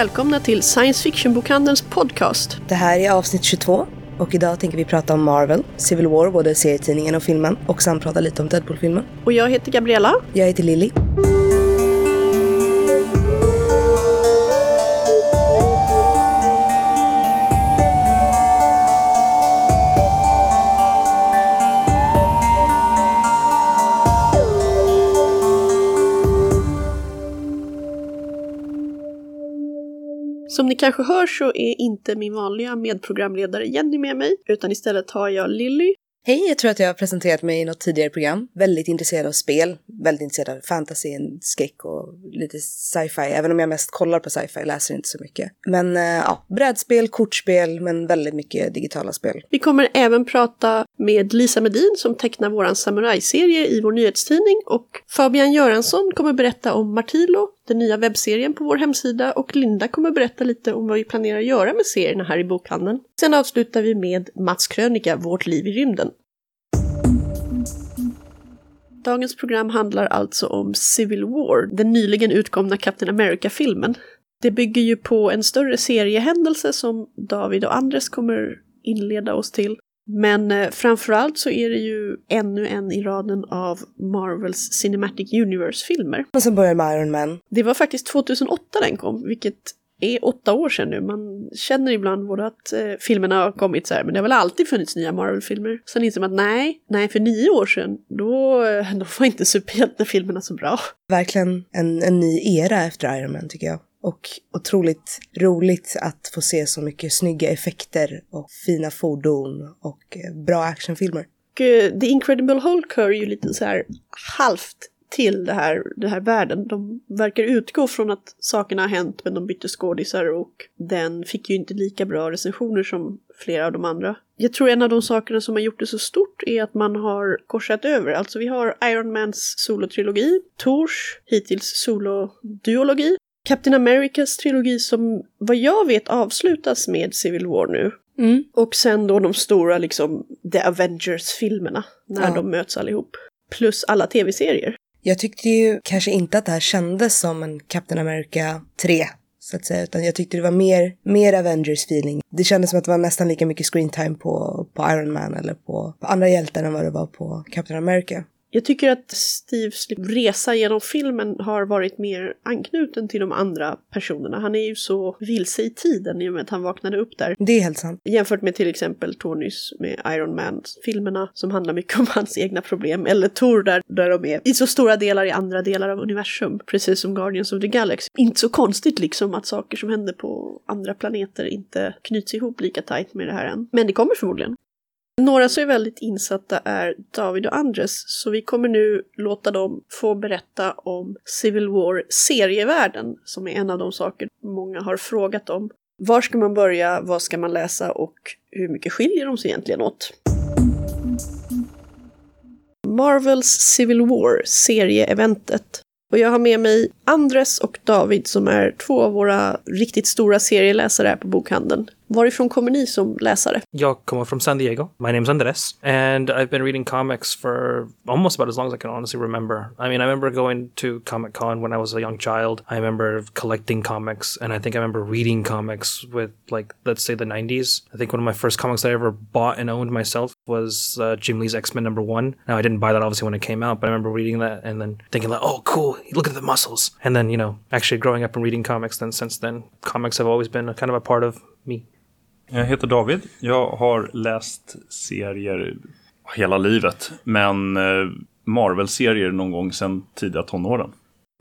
Välkomna till Science Fiction-bokhandelns podcast. Det här är avsnitt 22 och idag tänker vi prata om Marvel, Civil War, både serietidningen och filmen och samt prata lite om Deadpool-filmen. Och jag heter Gabriella. Jag heter Lilly. Kanske hör så är inte min vanliga medprogramledare Jenny med mig, utan istället har jag Lilly. Hej, jag tror att jag har presenterat mig i något tidigare program. Väldigt intresserad av spel, väldigt intresserad av fantasy, skräck och lite sci-fi. Även om jag mest kollar på sci-fi, läser inte så mycket. Men äh, ja, brädspel, kortspel, men väldigt mycket digitala spel. Vi kommer även prata med Lisa Medin som tecknar våran samurajserie i vår nyhetstidning och Fabian Göransson kommer berätta om Martilo, den nya webbserien på vår hemsida och Linda kommer berätta lite om vad vi planerar att göra med serierna här i bokhandeln. Sen avslutar vi med Mats krönika Vårt liv i rymden. Dagens program handlar alltså om Civil War, den nyligen utkomna Captain America-filmen. Det bygger ju på en större seriehändelse som David och Andres kommer inleda oss till. Men eh, framförallt så är det ju ännu en i raden av Marvels Cinematic Universe-filmer. Och sen börjar med Iron Man. Det var faktiskt 2008 den kom, vilket är åtta år sedan nu. Man känner ibland både att eh, filmerna har kommit så här, men det har väl alltid funnits nya Marvel-filmer. Sen inser man att nej, nej, för nio år sedan, då, eh, då var inte superhjältefilmerna så bra. Verkligen en, en ny era efter Iron Man tycker jag. Och otroligt roligt att få se så mycket snygga effekter och fina fordon och eh, bra actionfilmer. Och, eh, The Incredible Hulk hör ju lite så här halvt till det här, den här världen. De verkar utgå från att sakerna har hänt men de bytte skådisar och den fick ju inte lika bra recensioner som flera av de andra. Jag tror en av de sakerna som har gjort det så stort är att man har korsat över. Alltså vi har Iron Mans solotrilogi, Tors hittills soloduologi, Captain Americas trilogi som vad jag vet avslutas med Civil War nu. Mm. Och sen då de stora liksom The Avengers-filmerna när Ja. de möts allihop. Plus alla tv-serier. Jag tyckte ju kanske inte att det här kändes som en Captain America 3, så att säga, utan jag tyckte det var mer, mer Avengers-feeling. Det kändes som att det var nästan lika mycket screentime på, på Iron Man eller på, på andra hjältar än vad det var på Captain America. Jag tycker att Steves resa genom filmen har varit mer anknuten till de andra personerna. Han är ju så vilse i tiden i och med att han vaknade upp där. Det är helt sant. Jämfört med till exempel Tonys med Iron Man-filmerna som handlar mycket om hans egna problem. Eller Tor där, där de är i så stora delar i andra delar av universum. Precis som Guardians of the Galaxy. Inte så konstigt liksom att saker som händer på andra planeter inte knyts ihop lika tajt med det här än. Men det kommer förmodligen. Några som är väldigt insatta är David och Andres, så vi kommer nu låta dem få berätta om Civil War serievärlden, som är en av de saker många har frågat om. Var ska man börja, vad ska man läsa och hur mycket skiljer de sig egentligen åt? Marvels Civil War, serieeventet. Och jag har med mig Andres och David som är två av våra riktigt stora serieläsare här på bokhandeln. Varifrån kommer ni som läsare? Jag kommer from San Diego. My name's Andres, and I've been reading comics for almost about as long as I can honestly remember. I mean, I remember going to Comic Con when I was a young child. I remember collecting comics, and I think I remember reading comics with, like, let's say the 90s. I think one of my first comics I ever bought and owned myself was uh, Jim Lee's X Men number one. Now, I didn't buy that obviously when it came out, but I remember reading that and then thinking, like, oh, cool, look at the muscles. And then, you know, actually growing up and reading comics, then since then, comics have always been a kind of a part of me. Jag heter David. Jag har läst serier hela livet. Men eh, Marvel-serier någon gång sedan tidiga tonåren.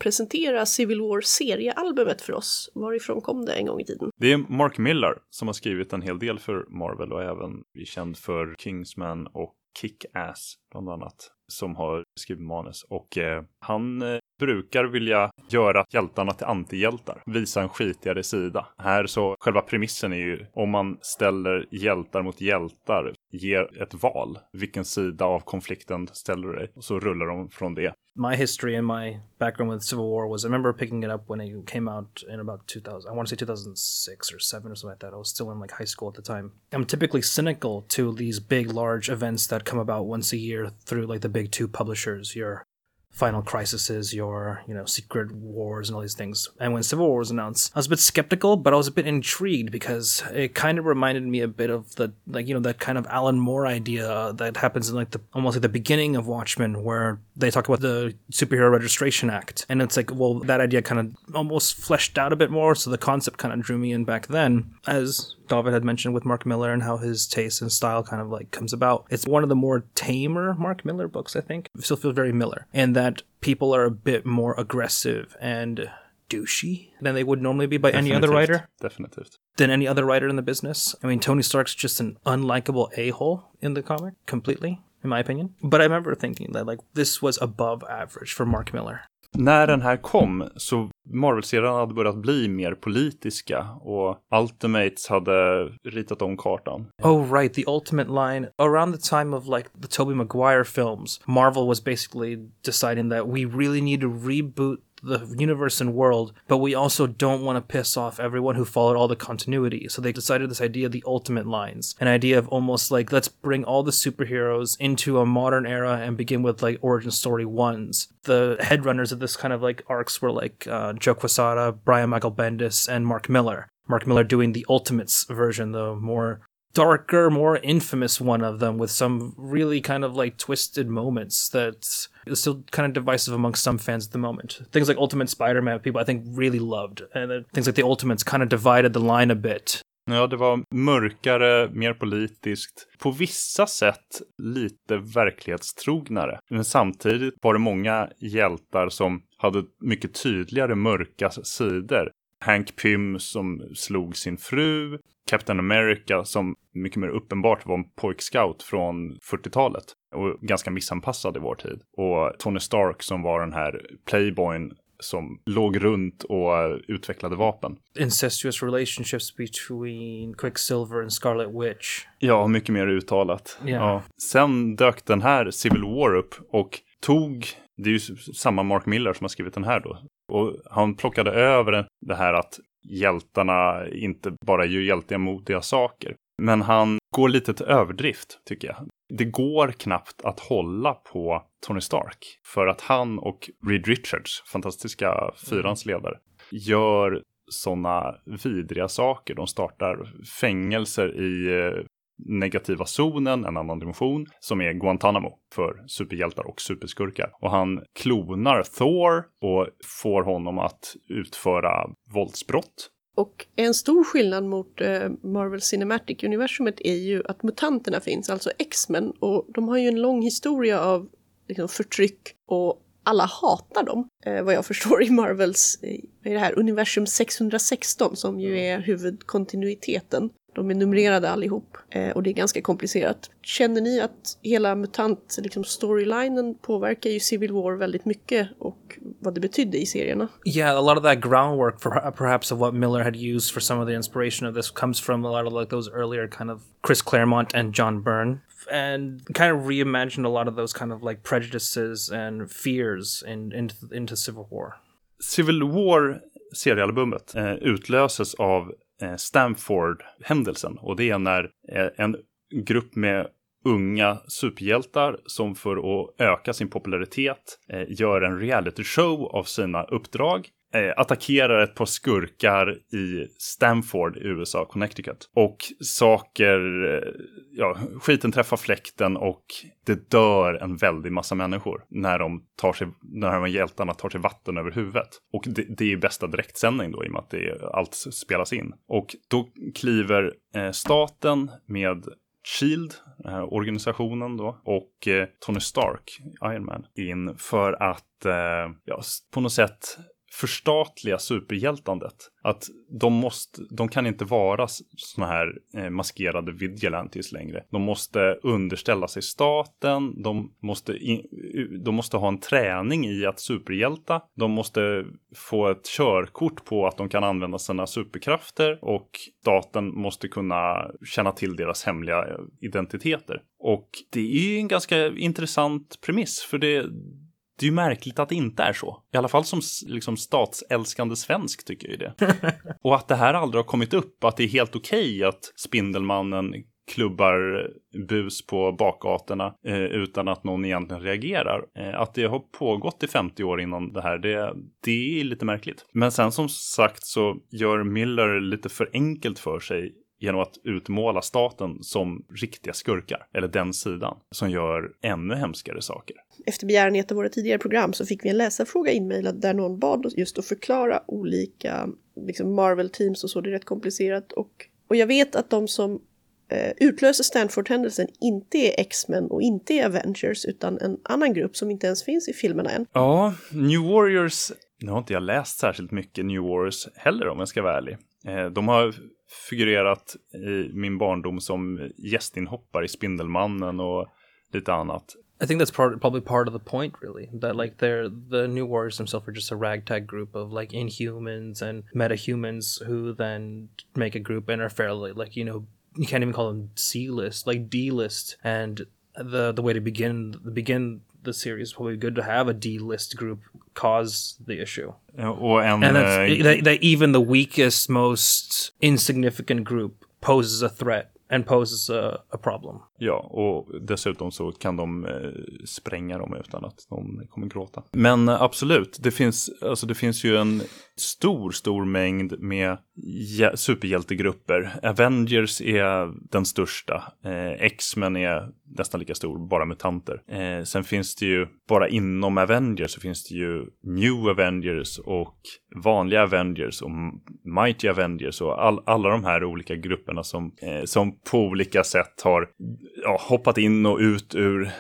Presentera Civil War seriealbumet för oss. Varifrån kom det en gång i tiden? Det är Mark Millar som har skrivit en hel del för Marvel och även är känd för Kingsman och Kick-Ass bland annat. Som har skrivit manus. Och eh, han eh, brukar vilja göra hjältarna till antihjältar. Visa en skitigare sida. Här så, själva premissen är ju om man ställer hjältar mot hjältar, ger ett val. Vilken sida av konflikten ställer du dig? Och så rullar de från det. my history and my background with Civil War was I remember picking it up when it came out in about 2000. I want to say 2006 or 7 or something like that. I was still in like high school at the time. I'm typically cynical to these big, large events that come about once a year through like the big two publishers, your Final Crises, your, you know, Secret Wars and all these things. And when Civil War was announced, I was a bit skeptical, but I was a bit intrigued because it kind of reminded me a bit of the, like, you know, that kind of Alan Moore idea uh, that happens in like the, almost like the beginning of Watchmen where they talk about the Superhero Registration Act. And it's like, well, that idea kind of almost fleshed out a bit more. So the concept kind of drew me in back then as David had mentioned with Mark Miller and how his taste and style kind of like comes about. It's one of the more tamer Mark Miller books, I think. It still feels very Miller. And that people are a bit more aggressive and douchey than they would normally be by any other writer. Definitivt. Than any other writer in the business. I mean, Tony Stark's just an unlikable a hole in the comic, completely, in my opinion. But I remember thinking that, like, this was above average for Mark Miller. När den här kom så Marvel-serien hade börjat bli mer politiska och Ultimates hade ritat om kartan. Oh right, the ultimate line around the time of like the Tobey Maguire films, Marvel was basically deciding that we really need to reboot the universe and world, but we also don't want to piss off everyone who followed all the continuity. So they decided this idea of the ultimate lines, an idea of almost like let's bring all the superheroes into a modern era and begin with like origin story ones. The headrunners of this kind of like arcs were like uh, Joe Quesada, Brian Michael Bendis, and Mark Miller. Mark Miller doing the Ultimates version, the more darker, more infamous one of them with some really kind of like twisted moments that is still kind of divisive amongst some fans at the moment. Things like Ultimate Spider-Man, people I think really loved. And things like the Ultimates kind of divided the line a bit. Ja, det var mörkare, mer politiskt. På vissa sätt lite verklighetstrognare. Men samtidigt var det många hjältar som hade mycket tydligare mörka sidor. Hank Pym som slog sin fru, Captain America som mycket mer uppenbart var en pojkscout från 40-talet och ganska missanpassad i vår tid. Och Tony Stark som var den här playboyen som låg runt och utvecklade vapen. Incestuous relationships between Quicksilver and Scarlet Witch. Ja, mycket mer uttalat. Yeah. Ja. Sen dök den här Civil War upp och tog, det är ju samma Mark Miller som har skrivit den här då, och han plockade över det här att hjältarna inte bara gör hjältiga modiga saker. Men han går lite till överdrift, tycker jag. Det går knappt att hålla på Tony Stark. För att han och Reed Richards, fantastiska fyrans ledare, gör sådana vidriga saker. De startar fängelser i eh, negativa zonen, en annan dimension, som är Guantanamo för superhjältar och superskurkar. Och han klonar Thor och får honom att utföra våldsbrott. Och en stor skillnad mot eh, Marvel Cinematic Universumet är ju att mutanterna finns, alltså X-Men, och de har ju en lång historia av liksom, förtryck och alla hatar dem, eh, vad jag förstår i Marvels, i det här universum 616 som ju är huvudkontinuiteten. De är numrerade allihop eh, och det är ganska komplicerat. Känner ni att hela MUTANT, liksom storylinen påverkar ju Civil War väldigt mycket och vad det betydde i serierna? Yeah, a lot of that groundwork, for, perhaps of what Miller had used for some of the inspiration of this, comes from a lot of like those earlier kind of Chris Claremont and John Byrne, and kind of reimagined a lot of those kind of like prejudices and fears in, into, into Civil War. Civil War seriealbumet eh, utlöses av eh, Stanford-händelsen. Och det är när eh, en grupp med unga superhjältar som för att öka sin popularitet eh, gör en reality show av sina uppdrag. Eh, attackerar ett par skurkar i Stanford i USA, Connecticut. Och saker, eh, ja, skiten träffar fläkten och det dör en väldig massa människor när de tar sig, när de här hjältarna tar sig vatten över huvudet. Och det, det är ju bästa direktsändning då i och med att det, allt spelas in. Och då kliver eh, staten med Shield, eh, organisationen då, och eh, Tony Stark, Iron Man, in för att eh, ja, på något sätt förstatliga superhjältandet. Att de, måste, de kan inte vara såna här eh, maskerade vigilantes längre. De måste underställa sig staten, de måste, in, de måste ha en träning i att superhjälta, de måste få ett körkort på att de kan använda sina superkrafter och staten måste kunna känna till deras hemliga eh, identiteter. Och det är ju en ganska intressant premiss, för det det är ju märkligt att det inte är så. I alla fall som liksom, statsälskande svensk tycker jag ju det. och att det här aldrig har kommit upp, att det är helt okej okay att Spindelmannen klubbar bus på bakgatorna eh, utan att någon egentligen reagerar. Eh, att det har pågått i 50 år innan det här, det, det är lite märkligt. Men sen som sagt så gör Miller lite för enkelt för sig genom att utmåla staten som riktiga skurkar, eller den sidan, som gör ännu hemskare saker. Efter begäran i ett av våra tidigare program så fick vi en läsarfråga inmejlad där någon bad oss just att förklara olika liksom Marvel-teams och så, det är rätt komplicerat. Och, och jag vet att de som eh, utlöser Stanford-händelsen inte är X-Men och inte är Avengers utan en annan grupp som inte ens finns i filmerna än. Ja, New Warriors nu har inte jag läst särskilt mycket New Warriors heller om jag ska vara ärlig. Eh, de har figurerat i min barndom som gästinhoppare i Spindelmannen och lite annat. I think that's part, probably part of the point, really. That like they're the New Warriors themselves are just a ragtag group of like Inhumans and metahumans who then make a group and are fairly like you know you can't even call them C list, like D list. And the the way to begin begin the series probably good to have a D list group cause the issue. Och en, and that's, uh, that, that even the weakest, most insignificant group poses a threat and poses a, a problem. Ja, och dessutom så kan de eh, spränga dem utan att de kommer gråta. Men eh, absolut, det finns, alltså det finns ju en stor, stor mängd med superhjältegrupper. Avengers är den största. Eh, X-Men är nästan lika stor, bara mutanter. Eh, sen finns det ju, bara inom Avengers så finns det ju New Avengers och vanliga Avengers och Mighty Avengers och all, alla de här olika grupperna som, eh, som på olika sätt har ja, hoppat in och ut ur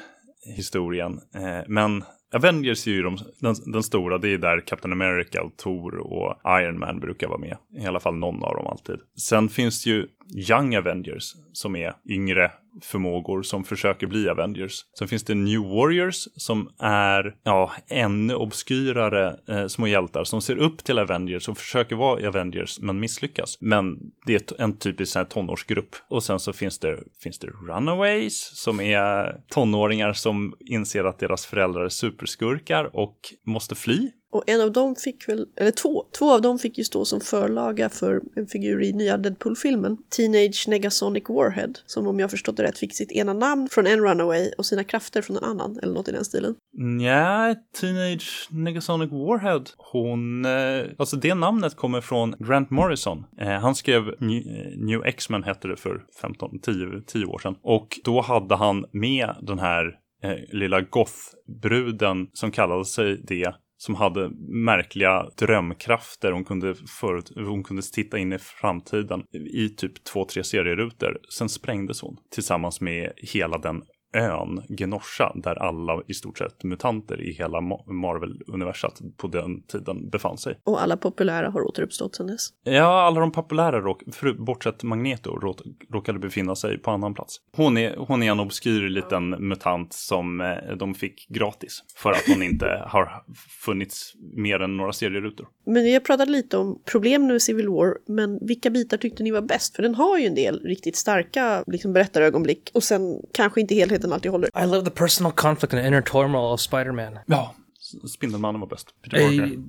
historien. Eh, men Avengers är ju de, den, den, stora, det är där Captain America, och Thor och Iron Man brukar vara med. I alla fall någon av dem alltid. Sen finns det ju Young Avengers som är yngre förmågor som försöker bli Avengers. Sen finns det New Warriors som är ja, ännu obskyrare eh, små hjältar som ser upp till Avengers och försöker vara Avengers men misslyckas. Men det är en typisk här, tonårsgrupp. Och sen så finns det, finns det Runaways som är tonåringar som inser att deras föräldrar är superskurkar och måste fly och en av dem fick väl, eller två, två av dem fick ju stå som förlaga för en figur i nya Deadpool-filmen. Teenage Negasonic Warhead, som om jag förstått det rätt fick sitt ena namn från en Runaway och sina krafter från en annan, eller något i den stilen. Nja, Teenage Negasonic Warhead, hon, eh, alltså det namnet kommer från Grant Morrison. Eh, han skrev New, eh, New X-Men hette det för 15, 10, 10 år sedan. Och då hade han med den här eh, lilla goth-bruden som kallade sig det som hade märkliga drömkrafter. Hon kunde, förut, hon kunde titta in i framtiden i typ två, tre serierutor. Sen sprängdes hon tillsammans med hela den ön Genosha där alla i stort sett mutanter i hela Marvel-universat på den tiden befann sig. Och alla populära har återuppstått sedan dess. Ja, alla de populära, råk, bortsett Magneto, råk, råkade befinna sig på annan plats. Hon är, hon är en obskyr liten mutant som eh, de fick gratis för att hon inte har funnits mer än några serierutor. Men vi har pratat lite om problem med Civil War, men vilka bitar tyckte ni var bäst? För den har ju en del riktigt starka liksom, berättarögonblick och sen kanske inte helt helheten alltid håller. I love the personal conflict and inner turmoil of Spider-Man. Ja, Spindelmannen var bäst.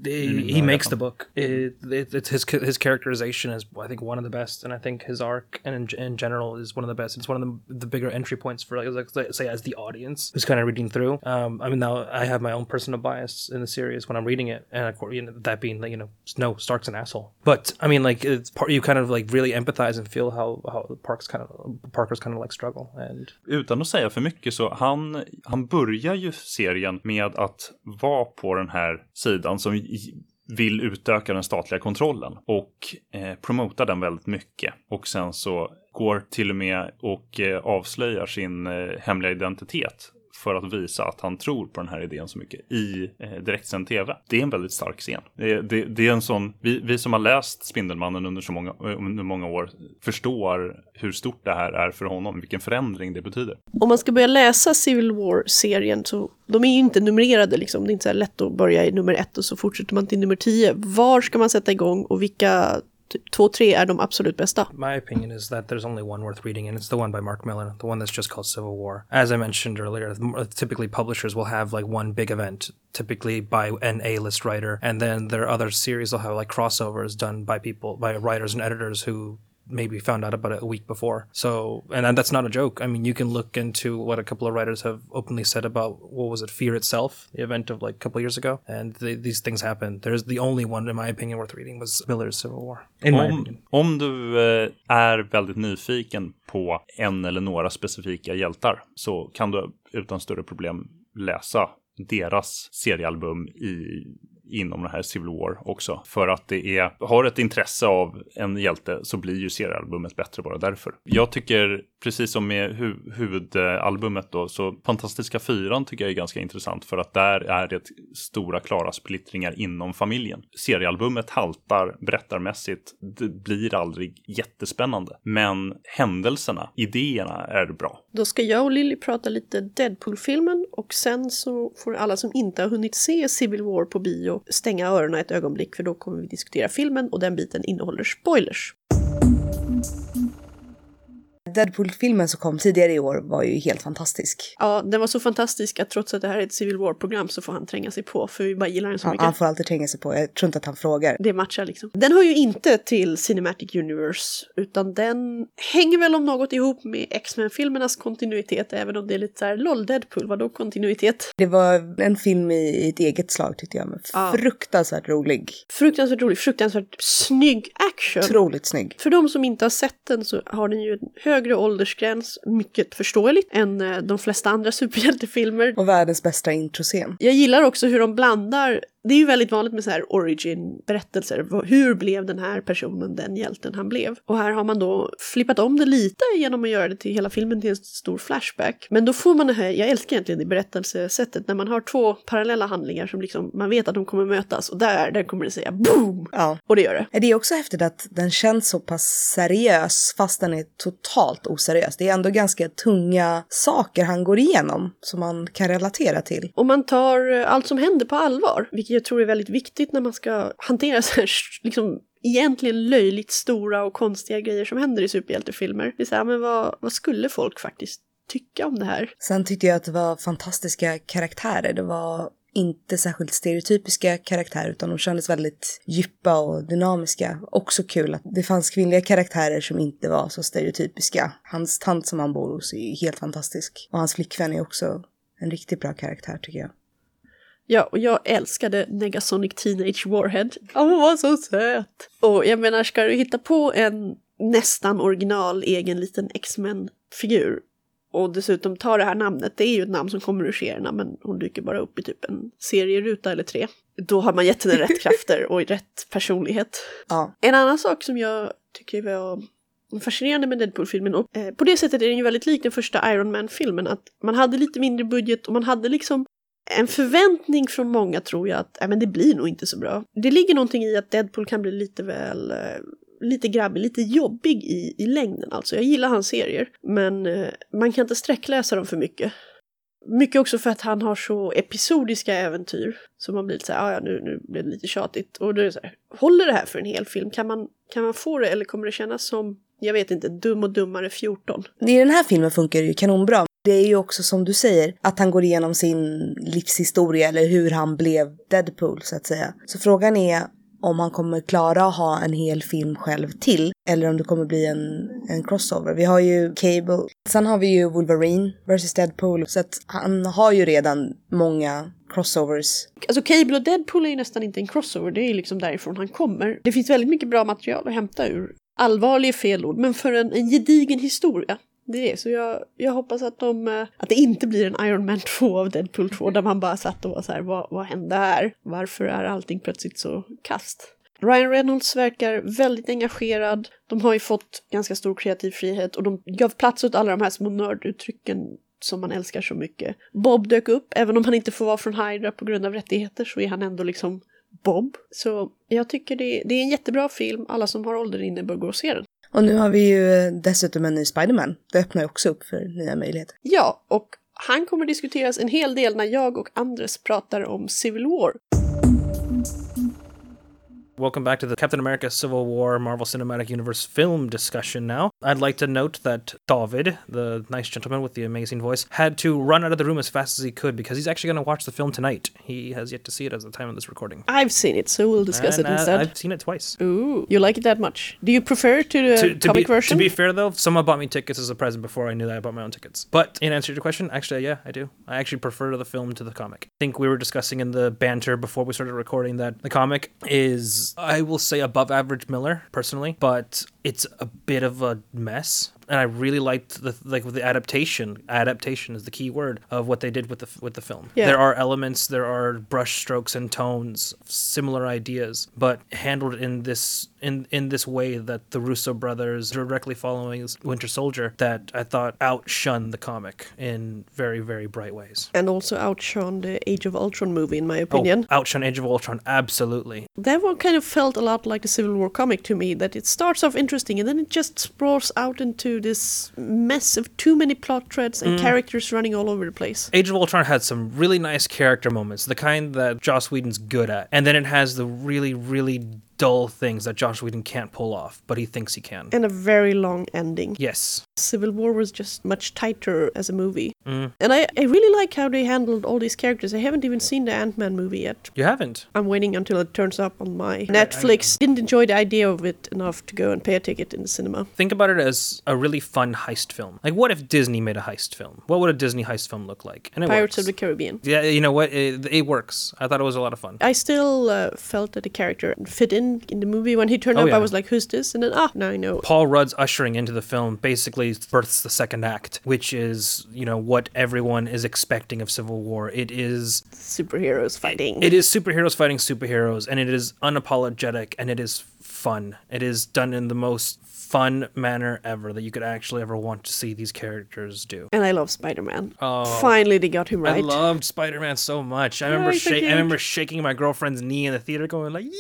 he, he makes the book. It, it, it's his his characterization is I think one of the best, and I think his arc and in, in general is one of the best. It's one of the, the bigger entry points for like, like say as the audience who's kind of reading through. Um, I mean now I have my own personal bias in the series when I'm reading it, and of course you know, that being you know no Stark's an asshole, but I mean like it's part you kind of like really empathize and feel how how Park's kind of Parker's kind of like struggle and. Utan att säga för mycket så han han börjar ju serien med att vara på den här sidan som vill utöka den statliga kontrollen och eh, promota den väldigt mycket. Och sen så går till och med och eh, avslöjar sin eh, hemliga identitet för att visa att han tror på den här idén så mycket i eh, direktsänd tv. Det är en väldigt stark scen. Det, det, det, är en sån, vi, vi som har läst Spindelmannen under så många, eh, under många år förstår hur stort det här är för honom, vilken förändring det betyder. Om man ska börja läsa Civil War-serien så de är ju inte numrerade liksom. Det är inte så lätt att börja i nummer ett och så fortsätter man till nummer tio. Var ska man sätta igång och vilka två, tre är de absolut bästa. My opinion is that there's only one worth reading and it's the one by Mark Millar, the one that's just called Civil War. As I mentioned earlier, typically publishers will have like one big event, typically by an A-list writer, and then their other series will have like crossovers done by people, by writers and editors who maybe found out about it a week before. So, and, that's not a joke. I mean, you can look into what a couple of writers have openly said about what was it, Fear itself, the event of like a couple years ago, and the, these things happened. There's the only one, in my opinion, worth reading was Miller's Civil War. Om, om du eh, är väldigt nyfiken på en eller några specifika hjältar så kan du utan större problem läsa deras seriealbum i, inom den här Civil War också. För att det är, har ett intresse av en hjälte så blir ju seriealbumet bättre bara därför. Jag tycker, precis som med hu huvudalbumet då, så Fantastiska Fyran tycker jag är ganska intressant för att där är det stora klara splittringar inom familjen. Seriealbumet haltar berättarmässigt, det blir aldrig jättespännande. Men händelserna, idéerna är bra. Då ska jag och Lilly prata lite Deadpool-filmen och sen så får alla som inte har hunnit se Civil War på bio stänga öronen ett ögonblick för då kommer vi diskutera filmen och den biten innehåller spoilers. Deadpool-filmen som kom tidigare i år var ju helt fantastisk. Ja, den var så fantastisk att trots att det här är ett Civil War-program så får han tränga sig på för vi bara gillar den så Han, mycket. han får alltid tränga sig på, jag tror inte att han frågar. Det matchar liksom. Den hör ju inte till Cinematic Universe, utan den hänger väl om något ihop med X-Men-filmernas kontinuitet, även om det är lite såhär LOL Deadpool, vadå kontinuitet? Det var en film i, ett eget slag tyckte jag, men Ja. fruktansvärt rolig. Fruktansvärt rolig, fruktansvärt snygg action. Otroligt snygg. För de som inte har sett den så har den ju en högre åldersgräns, mycket förståeligt, än eh, de flesta andra superhjältefilmer. Och världens bästa introscen. Jag gillar också hur de blandar, det är ju väldigt vanligt med så här origin-berättelser, hur blev den här personen den hjälten han blev? Och här har man då flippat om det lite genom att göra det till hela filmen till en stor flashback. Men då får man det här, jag älskar egentligen det berättelsesättet, när man har två parallella handlingar som liksom, man vet att de kommer mötas och där, där kommer det säga boom! Ja. Och det gör det. Det är också häftigt att den känns så pass seriös fast den är totalt oseriös. Det är ändå ganska tunga saker han går igenom som man kan relatera till. Och man tar allt som händer på allvar, vilket jag tror är väldigt viktigt när man ska hantera så här, liksom, egentligen löjligt stora och konstiga grejer som händer i superhjältefilmer. Det är så här, men vad, vad skulle folk faktiskt tycka om det här? Sen tyckte jag att det var fantastiska karaktärer. Det var inte särskilt stereotypiska karaktärer utan de kändes väldigt djupa och dynamiska. Också kul att det fanns kvinnliga karaktärer som inte var så stereotypiska. Hans tant som han bor hos är ju helt fantastisk. Och hans flickvän är också en riktigt bra karaktär tycker jag. Ja, och jag älskade Negasonic Teenage Warhead. Åh, hon var så söt! Och jag menar, ska du hitta på en nästan original egen liten X-Men-figur och dessutom ta det här namnet, det är ju ett namn som kommer ur serierna men hon dyker bara upp i typ en serieruta eller tre. Då har man gett henne rätt krafter och rätt personlighet. Ja, En annan sak som jag tycker var fascinerande med Deadpool-filmen och eh, på det sättet är den ju väldigt lik den första Iron Man-filmen att man hade lite mindre budget och man hade liksom en förväntning från många tror jag att äh, men det blir nog inte så bra. Det ligger någonting i att Deadpool kan bli lite väl, eh, lite grabbig, lite jobbig i, i längden alltså. Jag gillar hans serier, men eh, man kan inte sträckläsa dem för mycket. Mycket också för att han har så episodiska äventyr. Så man blir lite så här, "Ah, ja nu, nu blev det lite tjatigt. Och då är det så här, håller det här för en hel film? Kan man, kan man få det eller kommer det kännas som, jag vet inte, Dum och Dummare 14? I den här filmen funkar det ju kanonbra. Det är ju också som du säger, att han går igenom sin livshistoria eller hur han blev Deadpool så att säga. Så frågan är om han kommer klara att ha en hel film själv till eller om det kommer bli en, en crossover. Vi har ju Cable, sen har vi ju Wolverine vs Deadpool så att han har ju redan många crossovers. Alltså Cable och Deadpool är ju nästan inte en crossover, det är ju liksom därifrån han kommer. Det finns väldigt mycket bra material att hämta ur. Allvarlig är fel ord, men för en, en gedigen historia. Det är det, så jag, jag hoppas att, de, eh, att det inte blir en Iron Man 2 av Deadpool 2 där man bara satt och var så här, vad, vad hände här? Varför är allting plötsligt så kast? Ryan Reynolds verkar väldigt engagerad. De har ju fått ganska stor kreativ frihet och de gav plats åt alla de här små nörduttrycken som man älskar så mycket. Bob dök upp, även om han inte får vara från Hydra på grund av rättigheter så är han ändå liksom Bob. Så jag tycker det, det är en jättebra film, alla som har åldern inne bör gå och se den. Och nu har vi ju eh, dessutom en ny Spiderman. Det öppnar ju också upp för nya möjligheter. Ja, och han kommer diskuteras en hel del när jag och Andres pratar om Civil War. Welcome back to the Captain America Civil War Marvel Cinematic Universe film discussion now. I'd like to note that David, the nice gentleman with the amazing voice, had to run out of the room as fast as he could because he's actually going to watch the film tonight. He has yet to see it at the time of this recording. I've seen it, so we'll discuss And, it uh, instead. I've seen it twice. Ooh, you like it that much? Do you prefer it to the to, to comic be, version? To be fair, though, someone bought me tickets as a present before I knew that I bought my own tickets. But in answer to your question, actually, yeah, I do. I actually prefer the film to the comic. I think we were discussing in the banter before we started recording that the comic is, I will say, above average Miller, personally, but it's a bit of a mess. And I really liked the like the adaptation. Adaptation is the key word of what they did with the with the film. Yeah. There are elements, there are brush strokes and tones, similar ideas, but handled in this in in this way that the Russo brothers directly following Winter Soldier that I thought outshone the comic in very very bright ways. and also outshone the Age of Ultron movie, in my opinion. Oh, outshone Age of Ultron, absolutely. That one kind of felt a lot like the Civil War comic to me, that it starts off interesting and then it just sprawls out into this mess of too many plot threads Mm. and characters running all over the place. Age of Ultron had some really nice character moments, the kind that Joss Whedon's good at, and then it has the really really dull things that Josh Whedon can't pull off, but he thinks he can. And a very long ending. Yes. Civil War was just much tighter as a movie. Mm. And I, I really like how they handled all these characters. I haven't even seen the Ant Man movie yet. You haven't? I'm waiting until it turns up on my Netflix. Didn't enjoy the idea of it enough to go and pay a ticket in the cinema. Think about it as a really fun heist film. Like, what if Disney made a heist film? What would a Disney heist film look like? And it Pirates works. of the Caribbean. Yeah, you know what? It, it works. I thought it was a lot of fun. I still uh, felt that the character fit in in the movie. When he turned Oh, up, yeah. I was like, "Who's this?" And then, ah, now I know. Paul Rudd's ushering into the film basically births the second act, which is, you know, what everyone is expecting of Civil War. It is Superheroes fighting. it is superheroes fighting superheroes and it is unapologetic and it is fun. It is done in the most fun manner ever that you could actually ever want to see these characters do. and I love Spider Man. Oh. Finally, they got him right. I loved Spider-Man so much. I remember I remember shaking my girlfriend's knee in the theater, going like, "Yee!"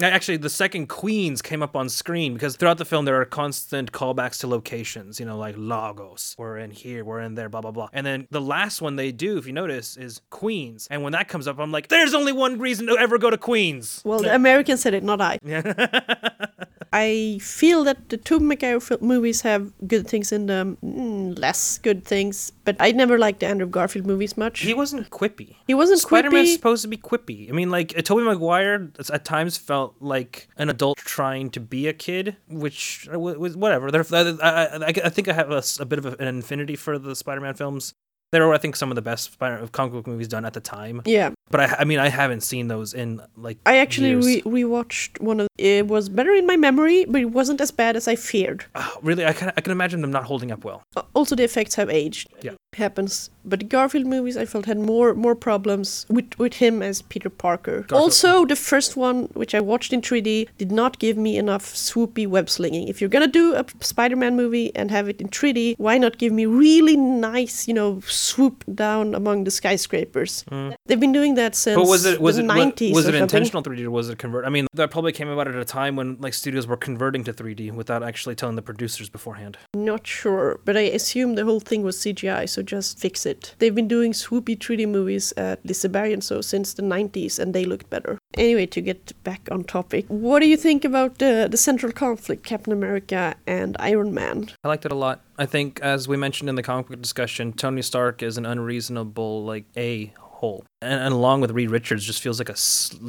Actually, the second Queens came up on screen because throughout the film there are constant callbacks to locations. You know, like Lagos, we're in here, we're in there, blah blah blah. And then the last one they do, if you notice, is Queens. And when that comes up, I'm like, there's only one reason to ever go to Queens. well, the American said it, not I. I feel that the Maguire fil- movies have good things in them, mm, less good things. But I never liked the Andrew Garfield movies much. He wasn't quippy. He wasn't Spider-Man's quippy. supposed to be quippy. I mean, like uh, Tobey Maguire at times felt like an adult trying to be a kid, which uh, was whatever. I, I, I- think I have a bit of an infinity for the Spider-Man films. They were, I think, some of the best comic book movies done at the time. yeah, But I, I mean, I haven't seen those in like. I actually re- rewatched one of. It was better in my memory, but it wasn't as bad as I feared. Ah, really, I can I can imagine them not holding up well. Uh, Also, the effects have aged. Yeah. happens. But the Garfield movies, I felt had more more problems with with him as Peter Parker. Garfield- Also, the first one, which I watched in 3D, did not give me enough swoopy web slinging. If you're gonna do a Spider-Man movie and have it in 3D, why not give me really nice, you know, swoop down among the skyscrapers? Mm. They've been doing that since. But was it was the it 90s was it intentional 3D or was it convert? I mean, that probably came about at a time when like studios were converting to 3D without actually telling the producers beforehand. Not sure, but I assume the whole thing was CGI, so just fix it. They've been doing swoopy 3D movies at Liseberg and so since the 90s, and they looked better. Anyway, to get back on topic, what do you think about the, the central conflict, Captain America and Iron Man? I liked it a lot. I think, as we mentioned in the comic book discussion, Tony Stark is an unreasonable, like, a hole, and, and along with Reed Richards, just feels like a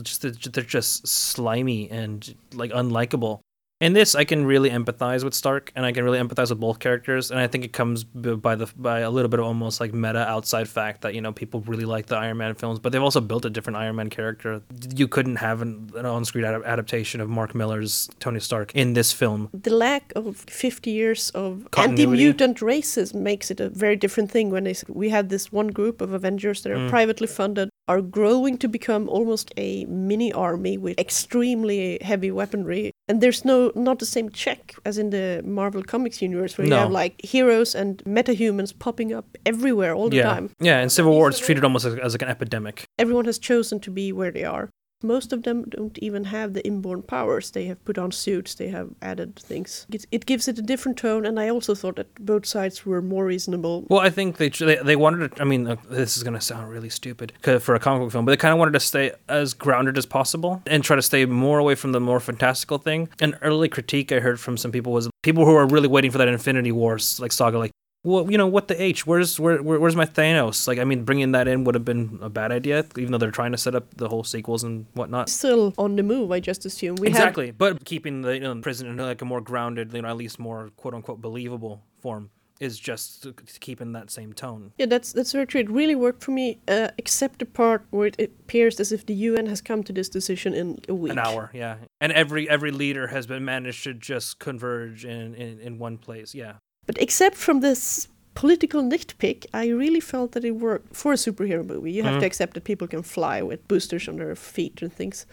just they're just slimy and like unlikable. In this, I can really empathize with Stark, and I can really empathize with both characters, and I think it comes by the by a little bit of almost like meta outside fact that you know people really like the Iron Man films, but they've also built a different Iron Man character. You couldn't have an, an on-screen ad- adaptation of Mark Miller's Tony Stark in this film. The lack of 50 years of Continuity. anti-mutant races makes it a very different thing when they, we have this one group of Avengers that are Mm. privately funded, are growing to become almost a mini army with extremely heavy weaponry. And there's no not the same check as in the Marvel Comics universe where you have like heroes and metahumans popping up everywhere all the yeah, time. yeah. In Civil War, it's treated almost as, as like an epidemic. Everyone has chosen to be where they are. Most of them don't even have the inborn powers. They have put on suits, they have added things. It, it gives it a different tone, and I also thought that both sides were more reasonable. Well, I think they they, they wanted to. I mean, uh, this is going to sound really stupid for a comic book film, but they kind of wanted to stay as grounded as possible and try to stay more away from the more fantastical thing. An early critique I heard from some people was people who are really waiting for that Infinity Wars like saga, like. Well, you know what the H? Where's where, where where's my Thanos? Like, I mean, bringing that in would have been a bad idea, even though they're trying to set up the whole sequels and whatnot. Still on the move, I just assume. We exactly, but keeping the you know, prison in like a more grounded, you know, at least more quote unquote believable form is just keeping that same tone. Yeah, that's that's very true. It really worked for me, uh, except the part where it appears as if the UN has come to this decision in a week. An hour, yeah, and every every leader has been managed to just converge in in, in one place. Yeah, But except from this political nitpick, I really felt that it worked for a superhero movie. You have Mhm. to accept that people can fly with boosters on their feet and things.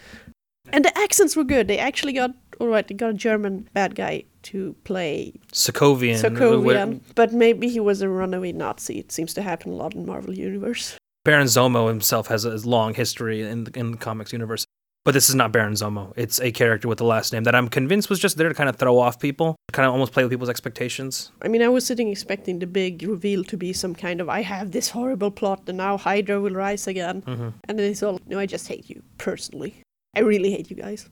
And the accents were good. They actually got all right. They got a German bad guy to play Sokovian. Sokovian, but maybe he was a runaway Nazi. It seems to happen a lot in Marvel Universe. Baron Zomo himself has a long history in the, in the comics universe. But this is not Baron Zomo. It's a character with the last name that I'm convinced was just there to kind of throw off people, kind of almost play with people's expectations. I mean, I was sitting expecting the big reveal to be some kind of I have this horrible plot and now Hydra will rise again. Mhm. And then it's all, no, I just hate you personally. I really hate you guys.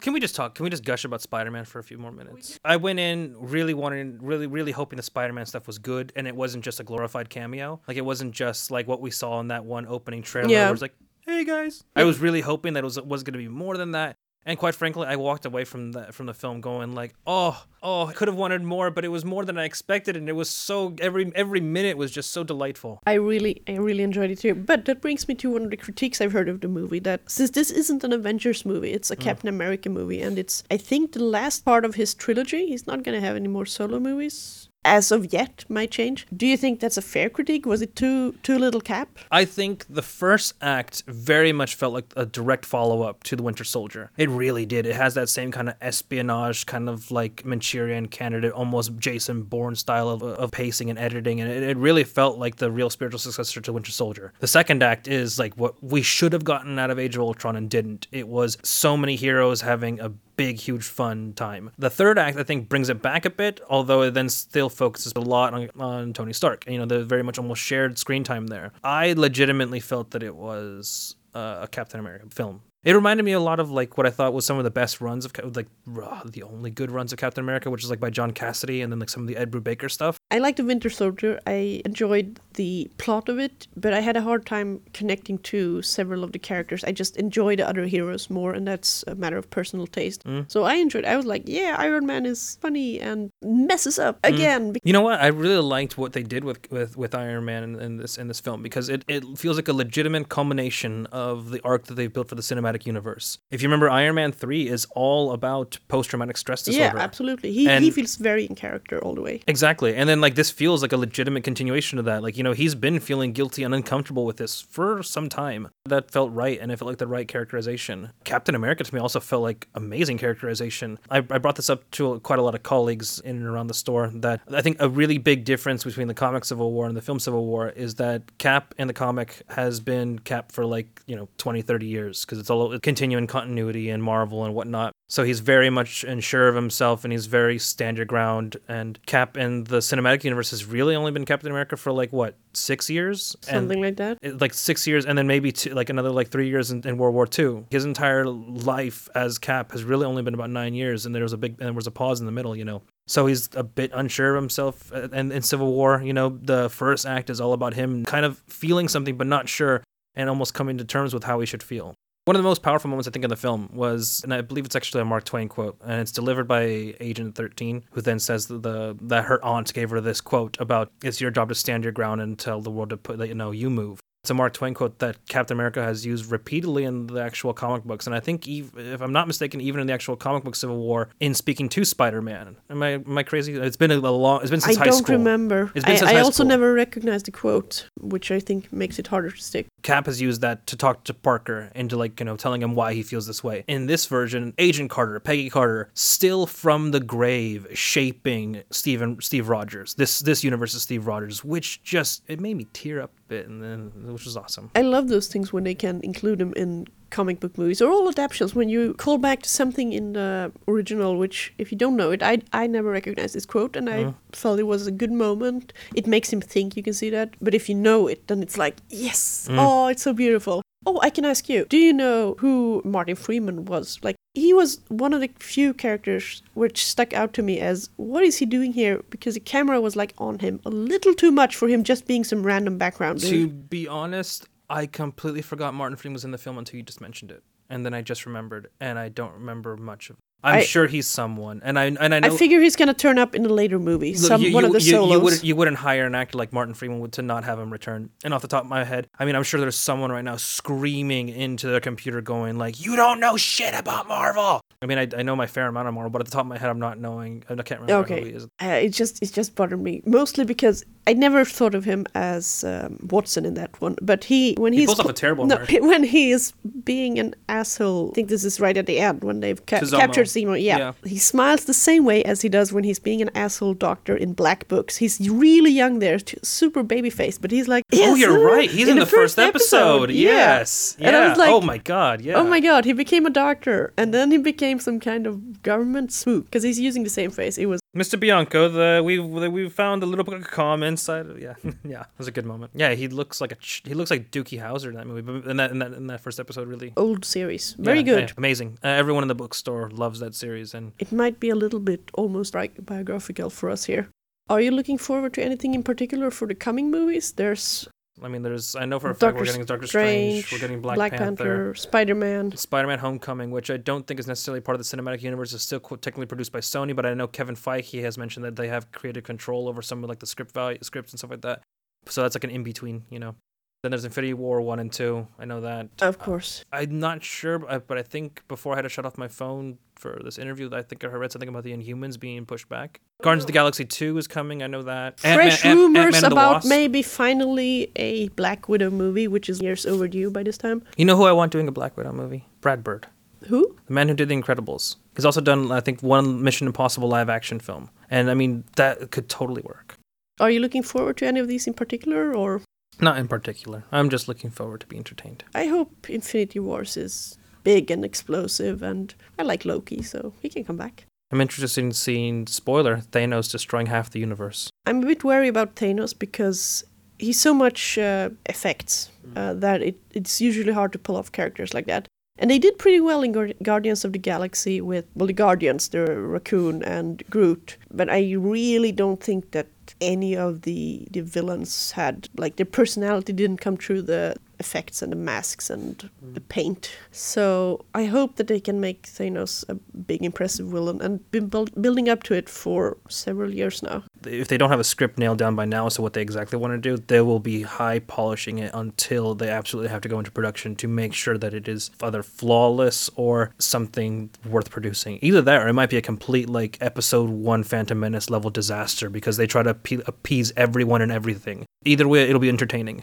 Can we just talk? Can we just gush about Spider-Man for a few more minutes? I went in really wanting, really, really hoping the Spider-Man stuff was good, and it wasn't just a glorified cameo. Like it wasn't just like what we saw in that one opening trailer. Yeah. Where it's like, hey guys. I was really hoping that it was was going to be more than that. And quite frankly, I walked away from the from the film going like, oh, oh, I could have wanted more, but it was more than I expected, and it was so every every minute was just so delightful. I really, I really enjoyed it too. But that brings me to one of the critiques I've heard of the movie. That since this isn't an Avengers movie, it's a mm. Captain America movie, and it's I think the last part of his trilogy. He's not gonna have any more solo movies as of yet. Might change. Do you think that's a fair critique? Was it too too little Cap? I think the first act very much felt like a direct follow up to The Winter Soldier. It really did. It has that same kind of espionage, kind of like Manchurian candidate, almost Jason Bourne style of, of pacing and editing. And it, it really felt like the real spiritual successor to Winter Soldier. The second act is like what we should have gotten out of Age of Ultron and didn't. It was so many heroes having a big, huge, fun time. The third act, I think, brings it back a bit, although it then still focuses a lot on, on Tony Stark. You know, the very much almost shared screen time there. I legitimately felt that it was uh, a Captain America film. It reminded me a lot of like what I thought was some of the best runs of like uh, the only good runs of Captain America, which is like by John Cassidy, and then like some of the Ed Brubaker stuff. I liked the Winter Soldier. I enjoyed the plot of it, but I had a hard time connecting to several of the characters. I just enjoy the other heroes more, and that's a matter of personal taste. So I enjoyed. I was like, yeah, Iron Man is funny and messes up again. You know what? I really liked what they did with with, with Iron Man in, in this in this film because it, it feels like a legitimate culmination of the arc that they've built for the cinematic universe. If you remember, Iron Man three is all about post traumatic stress disorder. Yeah, absolutely. He he feels very in character all the way. Exactly. And then like this feels like a legitimate continuation of that. Like, you know, he's been feeling guilty and uncomfortable with this for some time. That felt right and it felt like the right characterization. Captain America to me also felt like amazing characterization. I, I brought this up to quite a lot of colleagues in and around the store that I think a really big difference between the comic Civil War and the film Civil War is that Cap in the comic has been Cap for like, you know, 20, 30 years because it's all continuing continuity and Marvel and whatnot. So he's very much unsure of himself and he's very stand your ground. And Cap in the cinematic universe has really only been Captain America for like what, six years? Something and like that. it- like six years and then maybe two, like another like three years in, in World War II. His entire life as Cap has really only been about nine years and there was a big and there was a pause in the middle, you know. So he's a bit unsure of himself and in Civil War, you know, the first act is all about him kind of feeling something but not sure and almost coming to terms with how he should feel. One of the most powerful moments I think in the film was, and I believe it's actually a Mark Twain quote, and it's delivered by Agent 13, who then says that the that her aunt gave her this quote about it's your job to stand your ground and tell the world to put that you know you move. It's a Mark Twain quote that Captain America has used repeatedly in the actual comic books, and I think if I'm not mistaken, even in the actual comic book Civil War, in speaking to Spider-Man. Am I am I crazy? It's been a long. It's been I since high school. I don't remember. It's been I, since I high also school. never recognized the quote, which I think makes it harder to stick. Cap has used that to talk to Parker into like, you know, telling him why he feels this way. In this version, Agent Carter, Peggy Carter, still from the grave shaping Steven Steve Rogers. This this universe's Steve Rogers, which just it made me tear up bit and then which was awesome. I love those things when they can include them in comic book movies. Or all adaptations. When you call back to something in the original which if you don't know it i i never recognized this quote and i mm. felt it was a good moment. It makes him think you can see that but if you know it then it's like yes! Mm. Oh it's so beautiful. Oh i can ask you do you know who martin freeman was? Like he was one of the few characters which stuck out to me as what is he doing here because the camera was like on him a little too much for him just being some random background To dude. be honest, I completely forgot Martin Freeman was in the film until you just mentioned it, and then I just remembered, and I don't remember much of. I'm I- sure he's someone, and I and I know. I figure he's gonna turn up in a later movie. Look, Some you, one you, of the you, solos. You, would, you wouldn't hire an actor like Martin Freeman would to not have him return. And off the top of my head, I mean, I'm sure there's someone right now screaming into their computer going like, "You don't know shit about Marvel." I mean, I, I know my fair amount of Marvel, but at the top of my head, I'm not knowing. I can't remember who he okay, is. uh, it just it just bothered me mostly because I never thought of him as um, Watson in that one. But he when He he's pulls off a terrible no when he is being an asshole. I think this is right at the end when they've ca- captured Zemo. Yeah. Yeah. he smiles the same way as he does when he's being an asshole doctor in Black Books. He's really young there, super baby faced, but he's like, oh, you're uh," right. He's in, the, first episode. Yeah. Yes. And I Yeah. was like, oh my god. Yeah. Oh my god, he became a doctor, and then he became some kind of government spook because he's using the same face. It was Mr. Bianco, the we we found a little bit of calm inside. of- Yeah, yeah, it was a good moment. Yeah, he looks like a ch- he looks like Dookie Howser in that movie, but in that in that, in that first episode, really old series, very Yeah, good. yeah, amazing. Uh, everyone in the bookstore loves that series, and It might be a little bit almost bi- biographical for us here. Are you looking forward to anything in particular for the coming movies? There's I mean, there's I know for a fact Doctor we're getting Doctor Strange, Strange, we're getting Black, Panther. Spider-Man. Spider-Man: Homecoming, which I don't think is necessarily part of the cinematic universe, is still technically produced by Sony. But I know Kevin Feige has mentioned that they have created control over some of like the script value, scripts and stuff like that. So that's like an in between, you know. Then there's Infinity War one and two. I know that. Of course. Uh, I'm not sure, but I, but I think before I had to shut off my phone for this interview, I think I read something about the Inhumans being pushed back. Guardians of the Galaxy 2 is coming. I know that. Fresh Ant-Man- rumors Ant-Man about maybe finally a Black Widow movie, which is years overdue by this time. You know who I want doing a Black Widow movie? Brad Bird. Who? The man who did The Incredibles. He's also done, I think, one Mission Impossible live action film. And I mean, that could totally work. Are you looking forward to any of these in particular, or Not in particular. I'm just looking forward to be entertained. I hope Infinity Wars is big and explosive, and I like Loki, so he can come back. I'm interested in seeing, spoiler, Thanos destroying half the universe. I'm a bit wary about Thanos because he's so much uh, effects uh, that it, it's usually hard to pull off characters like that. And they did pretty well in Guard- Guardians of the Galaxy with, well, the Guardians, the Raccoon and Groot. But I really don't think that any of the, the villains had, like, their personality didn't come through the effects and the masks and mm. the paint. So I hope that they can make Thanos a big, impressive villain and been build- building up to it for several years now. If they don't have a script nailed down by now as to what they exactly want to do, they will be high polishing it until they absolutely have to go into production to make sure that it is either flawless or something worth producing. Either that or it might be a complete like episode 1 Phantom Menace level disaster because they try to appe- appease everyone and everything. Either way it'll be entertaining.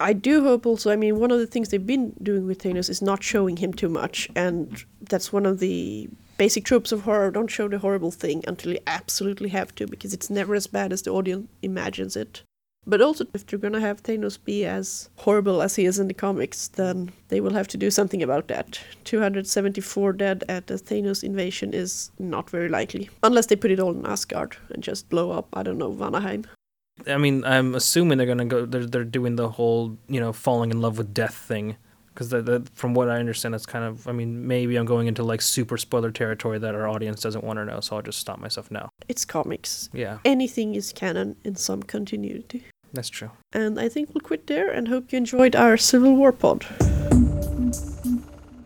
I do hope also, I mean, one of the things they've been doing with Thanos is not showing him too much, and that's one of the basic tropes of horror. Don't show the horrible thing until you absolutely have to, because it's never as bad as the audience imagines it. But also, if they're gonna have Thanos be as horrible as he is in the comics, then they will have to do something about that. 274 dead at the Thanos invasion is not very likely. Unless they put it all in Asgard and just blow up, I don't know, Vanaheim. I mean, I'm assuming they're gonna go. They're they're doing the whole you know falling in love with death thing, because from what I understand, that's kind of. I mean, maybe I'm going into like super spoiler territory that our audience doesn't want to know, so I'll just stop myself now. It's comics. Yeah, Anything is canon in some continuity. that's true. And I think we'll quit there and hope you enjoyed our Civil War pod.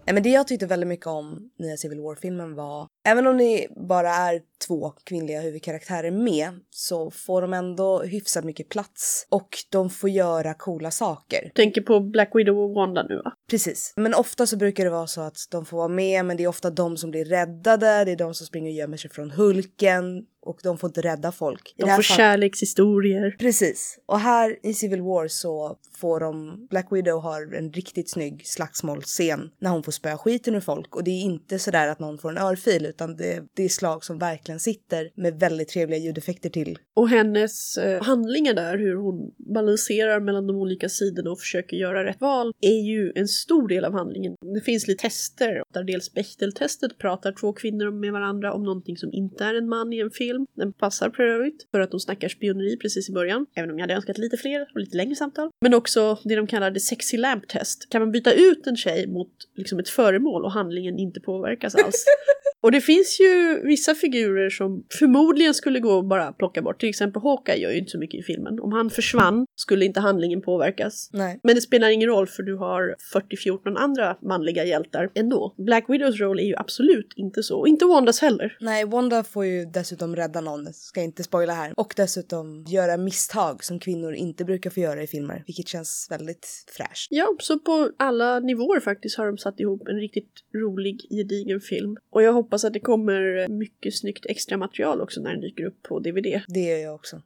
Nej, men det jag tyckte väldigt mycket om nya Civil War-filmen var, även om det bara är två kvinnliga huvudkaraktärer med, så får de ändå hyfsat mycket plats och de får göra coola saker. Tänker på Black Widow och Wanda nu va? Precis. Men ofta så brukar det vara så att de får vara med, men det är ofta de som blir räddade, det är de som springer och gömmer sig från Hulken och de får inte rädda folk. De får fall- kärlekshistorier. Precis. Och här i Civil War så får de, Black Widow har en riktigt snygg slagsmålscen när hon får spöa skiten ur folk. Och det är inte sådär att någon får en örfil utan det, det är slag som verkligen sitter med väldigt trevliga ljudeffekter till. Och hennes eh, handlingar där, hur hon balanserar mellan de olika sidorna och försöker göra rätt val, är ju en stor del av handlingen. Det finns lite tester, där dels Bechteltestet pratar två kvinnor med varandra om någonting som inte är en man i en film. Den passar för övrigt, för att de snackar spioneri precis i början, även om jag hade önskat lite fler och lite längre samtal. Men också det de kallar det sexy lamp test. Kan man byta ut en tjej mot liksom ett föremål och handlingen inte påverkas alls? Och det det finns ju vissa figurer som förmodligen skulle gå att bara plocka bort. Till exempel Hawkeye gör ju inte så mycket i filmen. Om han försvann skulle inte handlingen påverkas. Nej. Men det spelar ingen roll för du har 40-14 andra manliga hjältar ändå. Black Widows roll är ju absolut inte så. Och inte Wandas heller. Nej, Wanda får ju dessutom rädda någon, ska inte spoila här. Och dessutom göra misstag som kvinnor inte brukar få göra i filmer, vilket känns väldigt fräscht. Ja, så på alla nivåer faktiskt har de satt ihop en riktigt rolig, gedigen film. Och jag hoppas att det kommer mycket snyggt extra material också när den dyker upp på DVD. Det gör jag också.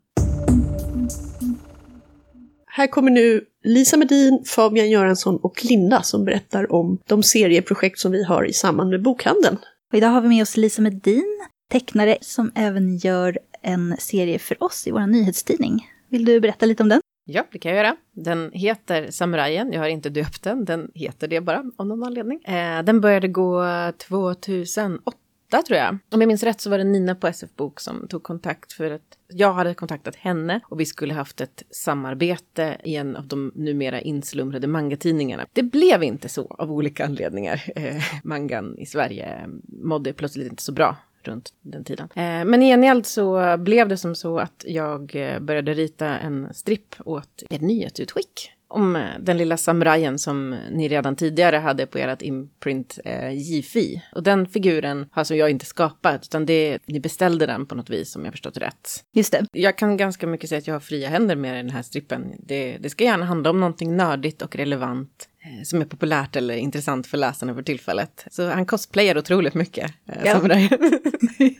Här kommer nu Lisa Medin, Fabian Göransson och Linda som berättar om de serieprojekt som vi har i samband med bokhandeln. Och idag har vi med oss Lisa Medin, tecknare som även gör en serie för oss i vår nyhetstidning. Vill du berätta lite om den? Ja, det kan jag göra. Den heter Samurajen. Jag har inte döpt den. Den heter det bara av någon anledning. Eh, den började gå 2008 tror jag. Om jag minns rätt så var det Nina på SF Bok som tog kontakt för att jag hade kontaktat henne och vi skulle haft ett samarbete i en av de numera inslumrade mangatidningarna. Det blev inte så av olika anledningar. Eh, mangan i Sverige eh, mådde plötsligt inte så bra runt den tiden. Eh, men i gengäld så blev det som så att jag eh, började rita en stripp åt ett nyhetsutskick om eh, den lilla samurajen som ni redan tidigare hade på ert imprint eh, Jifi. Och den figuren har alltså jag inte skapat, utan det, ni beställde den på något vis om jag förstått rätt. Just det. Jag kan ganska mycket säga att jag har fria händer med den här strippen. Det, det ska gärna handla om någonting nördigt och relevant eh, som är populärt eller intressant för läsarna för tillfället. Så han cosplayar otroligt mycket, eh, Ja. samurajen.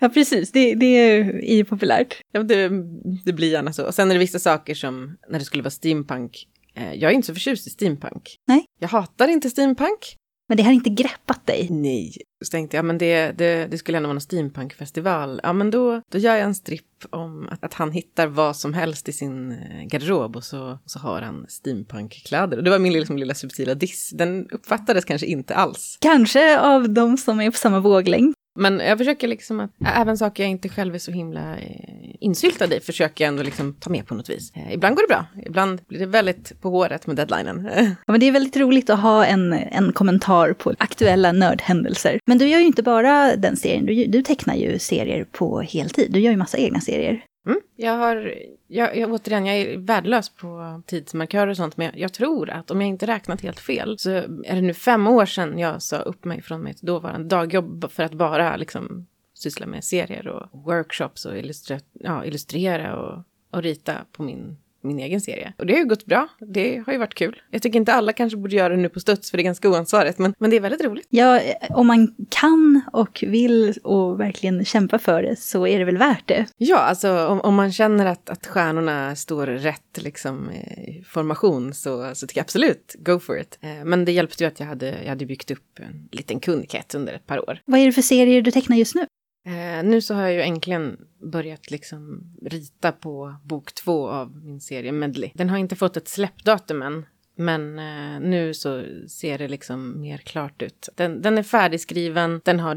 Ja, precis. Det, det är ju populärt. Ja, det, det blir gärna så. Och sen är det vissa saker som, när det skulle vara steampunk, jag är inte så förtjust i steampunk. Nej. Jag hatar inte steampunk. Men det har inte greppat dig. Nej. Så tänkte jag, men det, det, det skulle ändå vara någon steampunkfestival. Ja, men då, då gör jag en stripp om att, att han hittar vad som helst i sin eh, garderob och så, och så har han steampunkkläder. Och det var min liksom, lilla subtila diss. Den uppfattades kanske inte alls. Kanske av de som är på samma våglängd. Men jag försöker liksom att, även saker jag inte själv är så himla eh, insyltad i, försöker jag ändå liksom ta med på något vis. Eh, ibland går det bra, ibland blir det väldigt på håret med deadlinen. Ja, men det är väldigt roligt att ha en, en kommentar på aktuella nördhändelser. Men du gör ju inte bara den serien, du, du tecknar ju serier på heltid. Du gör ju massa egna serier. Mm. Jag har, jag, jag, återigen, jag är värdelös på tidsmarkörer och sånt, men jag tror att om jag inte räknat helt fel så är det nu fem år sedan jag sa upp mig från mitt dåvarande dagjobb för att bara liksom syssla med serier och workshops och illustra, ja, illustrera och, och rita på min min egen serie. Och det har ju gått bra. Det har ju varit kul. Jag tycker inte alla kanske borde göra det nu på studs för det är ganska oansvarigt, men, men det är väldigt roligt. Ja, om man kan och vill och verkligen kämpa för det så är det väl värt det. Ja, alltså om, om man känner att, att stjärnorna står rätt liksom, i formation så, så tycker jag absolut, go for it. Eh, Men det hjälpte ju att jag hade, jag hade byggt upp en liten kundkrets under ett par år. Vad är det för serier du tecknar just nu? Eh, nu så har jag ju äntligen börjat liksom rita på bok två av min serie Medley. Den har inte fått ett släppdatum än. Men eh, nu så ser det liksom mer klart ut. Den, den är färdigskriven, den har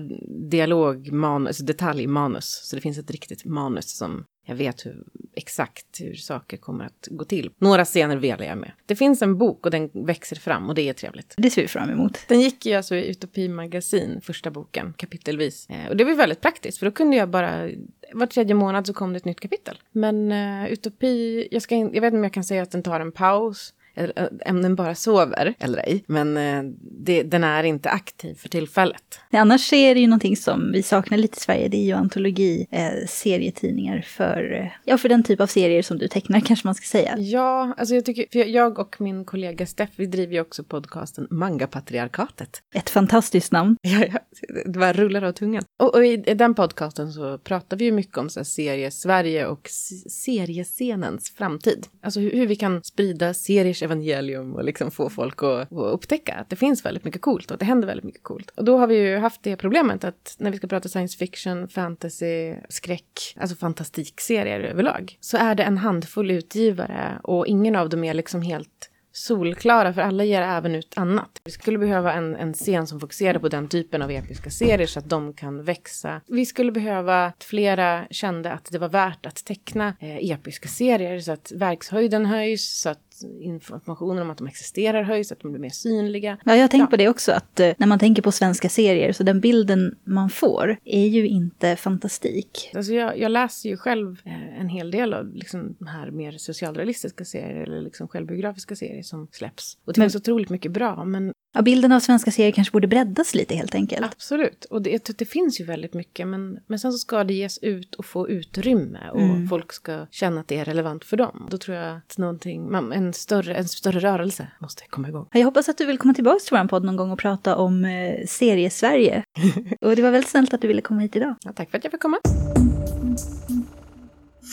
dialogmanus, alltså detaljmanus. Så det finns ett riktigt manus som jag vet hur, exakt hur saker kommer att gå till. Några scener velar jag med. Det finns en bok och den växer fram och det är trevligt. Det ser vi fram emot. Den gick ju alltså i Utopi magasin, första boken, kapitelvis. Eh, och det var väldigt praktiskt, för då kunde jag bara... Var tredje månad så kom det ett nytt kapitel. Men eh, Utopi, jag, ska in, jag vet inte om jag kan säga att den tar en paus. Eh, om den bara sover eller ej. Men eh, det, den är inte aktiv för tillfället. Annars är det ju någonting som vi saknar lite i Sverige. Det är ju antologi, eh, serietidningar för, eh, ja, för den typ av serier som du tecknar kanske man ska säga. Ja, alltså jag tycker, för jag och min kollega Steff, vi driver ju också podcasten Mangapatriarkatet. Ett fantastiskt namn. Ja, ja, det bara rullar av tungan. Och, och i, den podcasten så pratar vi ju mycket om så serie-Sverige och seriescenens framtid. Alltså hur, hur vi kan sprida seriers evangelium och liksom få folk att, att upptäcka att det finns väldigt mycket coolt och att det händer väldigt mycket coolt. Och då har vi ju haft det problemet att när vi ska prata science fiction, fantasy, skräck, alltså fantastikserier överlag, så är det en handfull utgivare och ingen av dem är liksom helt solklara, för alla ger även ut annat. Vi skulle behöva en, en scen som fokuserar på den typen av episka serier så att de kan växa. Vi skulle behöva att flera kände att det var värt att teckna eh, episka serier så att verkshöjden höjs, så att informationen om att de existerar höjs, att de blir mer synliga. Ja, jag har tänkt Ja. på det också, att eh, när man tänker på svenska serier, så den bilden man får är ju inte fantastik. Alltså jag, jag läser ju själv eh, en hel del av liksom, de här mer socialrealistiska serier eller liksom självbiografiska serier som släpps. Och det Men- finns otroligt mycket bra, men Ja, bilden av svenska serier kanske borde breddas lite helt enkelt. absolut. Och det, det finns ju väldigt mycket, men, men sen så ska det ges ut och få utrymme och Mm. folk ska känna att det är relevant för dem. Då tror jag att någonting, man, en, större, en större rörelse måste komma igång. Jag hoppas att du vill komma tillbaka till vår podd någon gång och prata om eh, serie-Sverige. och det var väldigt snällt att du ville komma hit idag. Ja, tack för att jag fick komma.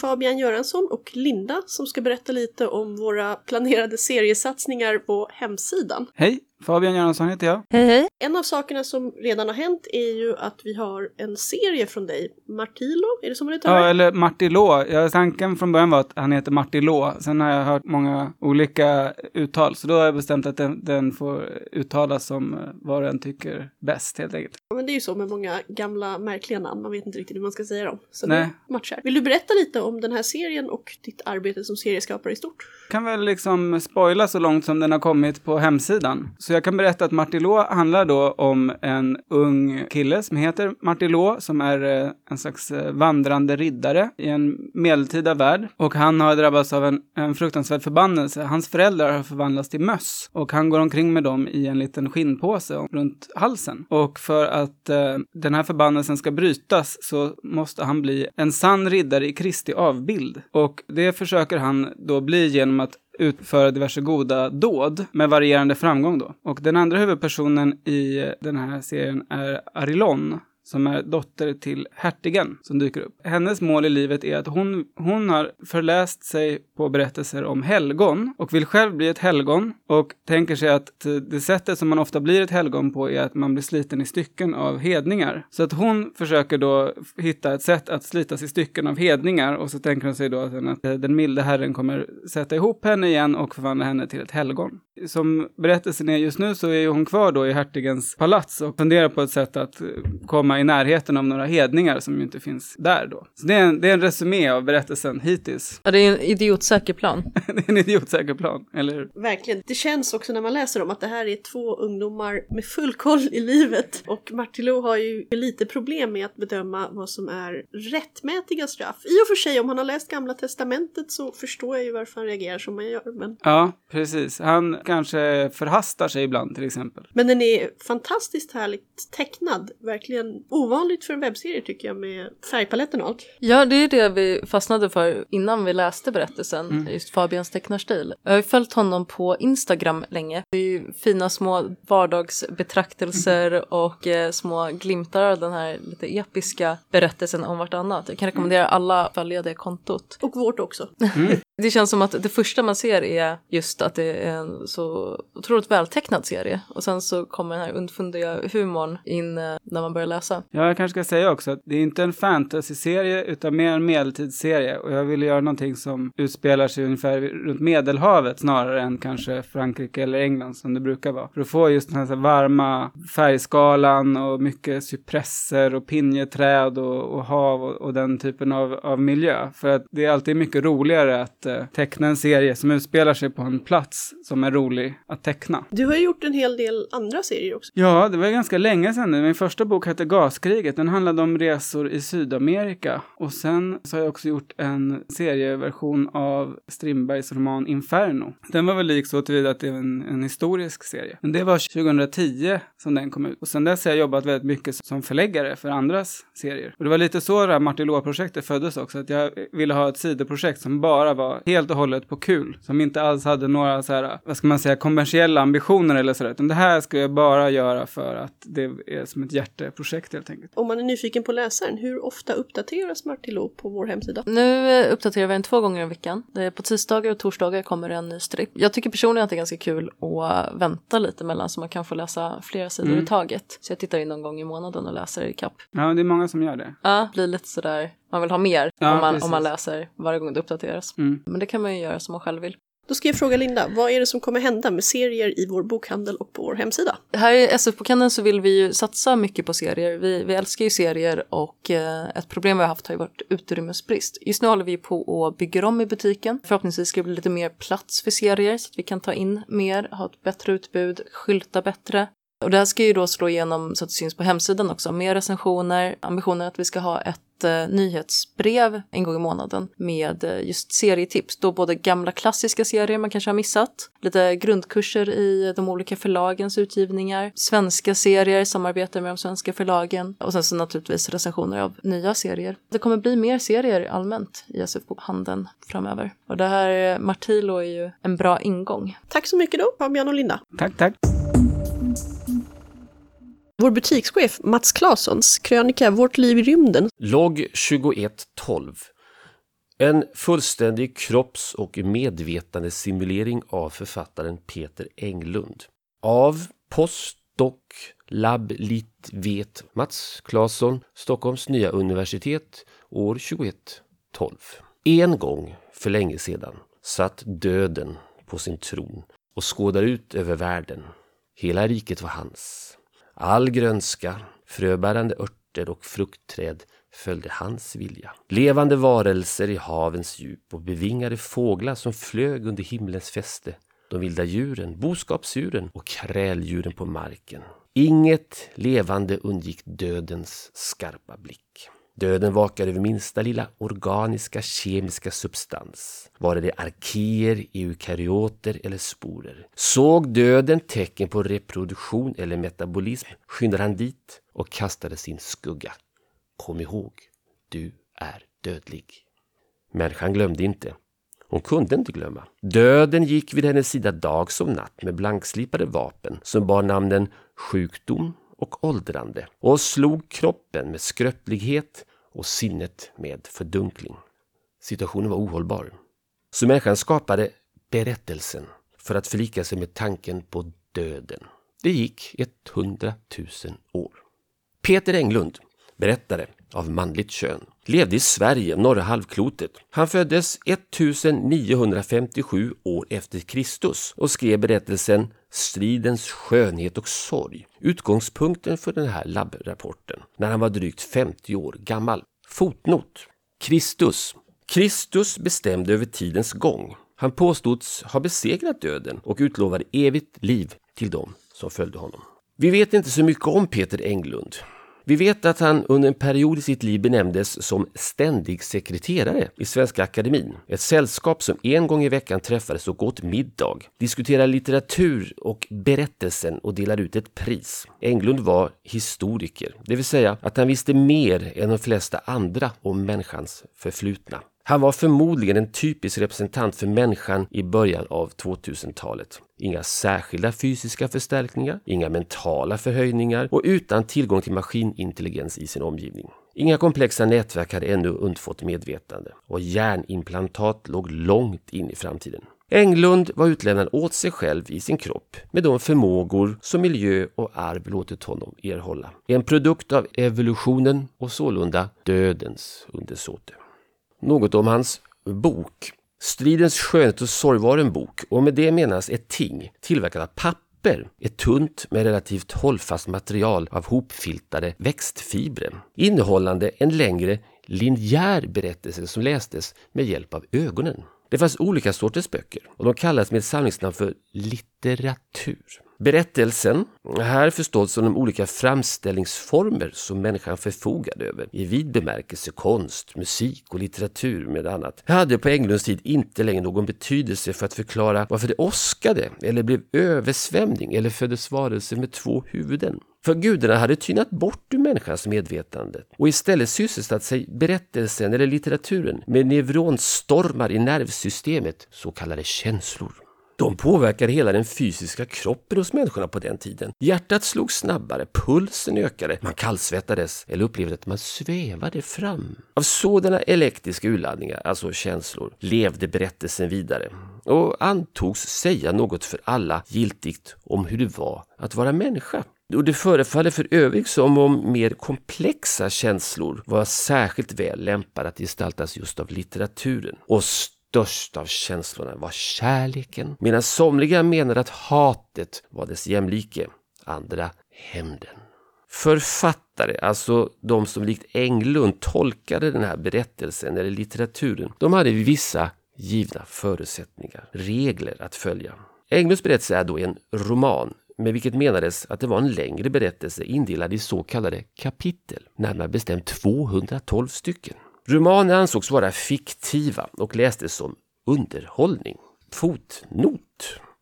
Fabian Göransson och Linda som ska berätta lite om våra planerade seriesatsningar på hemsidan. Hej, Fabian Göransson heter jag. Hej, hej. En av sakerna som redan har hänt är ju att vi har en serie från dig, Martilo, är det som man uttalar Ja, eller Martilå. Ja, tanken från början var att han heter Martilå. Sen har jag hört många olika uttal, så då har jag bestämt att den, den får uttalas som eh, vad den tycker bäst, helt enkelt. Men det är ju så med många gamla märkliga namn, man vet inte riktigt hur man ska säga dem. Så Nej. det matchar. Vill du berätta lite om den här serien och ditt arbete som serieskapare i stort? kan väl liksom spoila så långt som den har kommit på hemsidan. Så jag kan berätta att Martilå handlar då om en ung kille som heter Martilå, som är eh, en slags eh, vandrande riddare i en medeltida värld. Och han har drabbats av en, en fruktansvärd förbannelse. Hans föräldrar har förvandlats till möss och han går omkring med dem i en liten skinnpåse runt halsen. Och för att eh, den här förbannelsen ska brytas så måste han bli en sann riddare i Kristi avbild. Och det försöker han då bli genom att utföra diverse goda dåd med varierande framgång då. Och den andra huvudpersonen i den här serien är Arilon som är dotter till hertigen som dyker upp. Hennes mål i livet är att hon, hon har förläst sig på berättelser om helgon och vill själv bli ett helgon och tänker sig att det sättet som man ofta blir ett helgon på är att man blir sliten i stycken av hedningar. Så att hon försöker då hitta ett sätt att slitas i stycken av hedningar och så tänker hon sig då att att den milde herren kommer sätta ihop henne igen och förvandla henne till ett helgon. Som berättelsen är just nu så är hon kvar då i hertigens palats och funderar på ett sätt att komma i närheten av några hedningar som ju inte finns där då. Så det är en, det är en resumé av berättelsen hittills. Ja, det är en idiotsäker plan. det är en idiotsäker plan, eller hur? Verkligen. Det känns också när man läser om att det här är två ungdomar med full koll i livet. Och Martilo har ju lite problem med att bedöma vad som är rättmätiga straff. I och för sig, om han har läst Gamla Testamentet så förstår jag ju varför han reagerar som han gör. Men, Ja, precis. Han kanske förhastar sig ibland till exempel. men den är fantastiskt härligt tecknad. Verkligen ovanligt för en webbserie tycker jag med färgpaletten och allt. Ja, det är det vi fastnade för innan vi läste berättelsen, Mm. just Fabians tecknarstil. Jag har ju följt honom på Instagram länge. Det är ju fina små vardagsbetraktelser och eh, små glimtar av den här lite episka berättelsen om vartannat. Jag kan rekommendera alla att följa det kontot. Och vårt också. Det känns som att det första man ser är just att det är en så otroligt vältecknad serie och sen så kommer den här undfundiga humorn in eh, när man börjar läsa. Ja, jag kanske ska säga också att det är inte en fantasy-serie utan mer en medeltidsserie och jag ville göra någonting som utspelar sig ungefär runt Medelhavet snarare än kanske Frankrike eller England som det brukar vara. För att få just den här så här varma färgskalan och mycket cypresser och pinjeträd och, och hav och, och den typen av, av miljö. För att det är alltid mycket roligare att eh, teckna en serie som utspelar sig på en plats som är rolig att teckna. Du har ju gjort en hel del andra serier också. Ja, det var ganska länge sedan nu. Min första bok hette Gaskriget. Den handlade om resor i Sydamerika. Och sen så har jag också gjort en serieversion av Strindbergs roman Inferno. Den var väl lik så tillvida att det är en, en historisk serie. Men det var 2010 som den kom ut. Och sen dess har jag jobbat väldigt mycket som förläggare för andras serier. Och det var lite så det här Martilå-projektet föddes också. Att jag ville ha ett sidoprojekt som bara var helt och hållet på kul. Som inte alls hade några så här, vad ska man säga, kommersiella ambitioner eller sådär. Utan det här ska jag bara göra för att det är som ett hjärteprojekt projekt helt enkelt. Om man är nyfiken på läsaren, hur ofta uppdateras Martilo på vår hemsida? Nu eh, uppdaterar vi den två gånger i veckan. Det är på tisdagar och torsdagar kommer det en ny strip. Jag tycker personligen att det är ganska kul att vänta lite mellan så man kan få läsa flera sidor Mm. i taget. Så jag tittar in någon gång i månaden och läser i kapp. Ja, det är många som gör det. Ja, blir lite sådär, man vill ha mer Ja, om, man, precis. om man läser varje gång det uppdateras. Mm. Men det kan man ju göra som man själv vill. Då ska jag fråga Linda, vad är det som kommer hända med serier i vår bokhandel och på vår hemsida? Här i SF-bokhandeln så vill vi ju satsa mycket på serier. Vi, vi älskar ju serier och eh, ett problem vi har haft har ju varit utrymmesbrist. Just nu håller vi på att bygga om i butiken. Förhoppningsvis ska det bli lite mer plats för serier så att vi kan ta in mer, ha ett bättre utbud, skylta bättre. Och det här ska ju då slå igenom så att det syns på hemsidan också. Mer recensioner, ambitionen är att vi ska ha ett eh, nyhetsbrev en gång i månaden med eh, just serietips. Då både gamla klassiska serier man kanske har missat, lite grundkurser i de olika förlagens utgivningar, svenska serier, samarbetar med de svenska förlagen och sen så naturligtvis recensioner av nya serier. Det kommer bli mer serier allmänt i SF-bokhandeln framöver. Och det här, eh, Martilo är ju en bra ingång. Tack så mycket då, Fabian och Linda. Tack, tack. Vår butikschef Mats Claessons krönika Vårt liv i rymden Logg 2112. En fullständig kropps och medvetandesimulering av författaren Peter Englund. Av postdoc lab lit vet Mats Claesson, Stockholms nya universitet, år 2112. En gång, för länge sedan, satt döden på sin tron och skådade ut över världen. Hela riket var hans. All grönska, fröbärande örter och fruktträd följde hans vilja. Levande varelser i havens djup och bevingade fåglar som flög under himlens fäste. De vilda djuren, boskapsdjuren och kräldjuren på marken. Inget levande undgick dödens skarpa blick. Döden vakar över minsta lilla organiska kemiska substans. Vare det arkéer, eukaryoter eller sporer. Såg döden tecken på reproduktion eller metabolism skyndade han dit och kastade sin skugga. Kom ihåg, du är dödlig. Människan glömde inte. Hon kunde inte glömma. Döden gick vid hennes sida dag som natt med blankslipade vapen som bar namnen sjukdom och åldrande och slog kroppen med skröplighet och sinnet med fördunkling. Situationen var ohållbar. Så människan skapade berättelsen för att förlika sig med tanken på döden. Det gick 100 000 år. Peter Englund, berättare av manligt kön, levde i Sverige, norra halvklotet. Han föddes 1957 år efter Kristus och skrev berättelsen Stridens skönhet och sorg. Utgångspunkten för den här labbrapporten när han var drygt 50 år gammal. Fotnot. Kristus. Kristus bestämde över tidens gång. Han påstods ha besegrat döden och utlovade evigt liv till dem som följde honom. Vi vet inte så mycket om Peter Englund. Vi vet att han under en period i sitt liv benämndes som ständig sekreterare i Svenska Akademin. Ett sällskap som en gång i veckan träffades och åt middag, diskuterade litteratur och berättelsen och delade ut ett pris. Englund var historiker, det vill säga att han visste mer än de flesta andra om människans förflutna. Han var förmodligen en typisk representant för människan i början av 2000-talet. Inga särskilda fysiska förstärkningar, inga mentala förhöjningar och utan tillgång till maskinintelligens i sin omgivning. Inga komplexa nätverk hade ännu undfått medvetande och hjärnimplantat låg långt in i framtiden. Englund var utlämnad åt sig själv i sin kropp med de förmågor som miljö och arv låtit honom erhålla. En produkt av evolutionen och sålunda dödens undersåte. Något om hans bok. Stridens skönhet och sorg var en bok och med det menas ett ting tillverkat av papper. Ett tunt men relativt hållfast material av hopfiltade växtfibrer innehållande en längre linjär berättelse som lästes med hjälp av ögonen. Det fanns olika sorters böcker och de kallades med ett samlingsnamn för litteratur. Berättelsen, här förstås som de olika framställningsformer som människan förfogade över i vid bemärkelse konst, musik och litteratur med annat, hade på Englunds tid inte längre någon betydelse för att förklara varför det åskade eller blev översvämning eller föddes varelser med två huvuden. För gudarna hade tynat bort ur människans medvetande och istället sysselsatt sig berättelsen eller litteraturen med neuronstormar i nervsystemet, så kallade känslor. De påverkade hela den fysiska kroppen hos människorna på den tiden. Hjärtat slog snabbare, pulsen ökade, man kallsvettades eller upplevde att man svävade fram. Av sådana elektriska urladdningar, alltså känslor, levde berättelsen vidare och antogs säga något för alla giltigt om hur det var att vara människa. Och det förefaller för övrigt som om mer komplexa känslor var särskilt väl lämpade att gestaltas just av litteraturen. Och störst av känslorna var kärleken, medan somliga menade att hatet var dess jämlike, andra hämnden. Författare, alltså de som likt Englund tolkade den här berättelsen eller litteraturen, de hade vissa givna förutsättningar, regler att följa. Englunds berättelse är då en roman, med vilket menades att det var en längre berättelse indelad i så kallade kapitel, närmare bestämt 212 stycken. Romaner ansågs vara fiktiva och lästes som underhållning. Fotnot.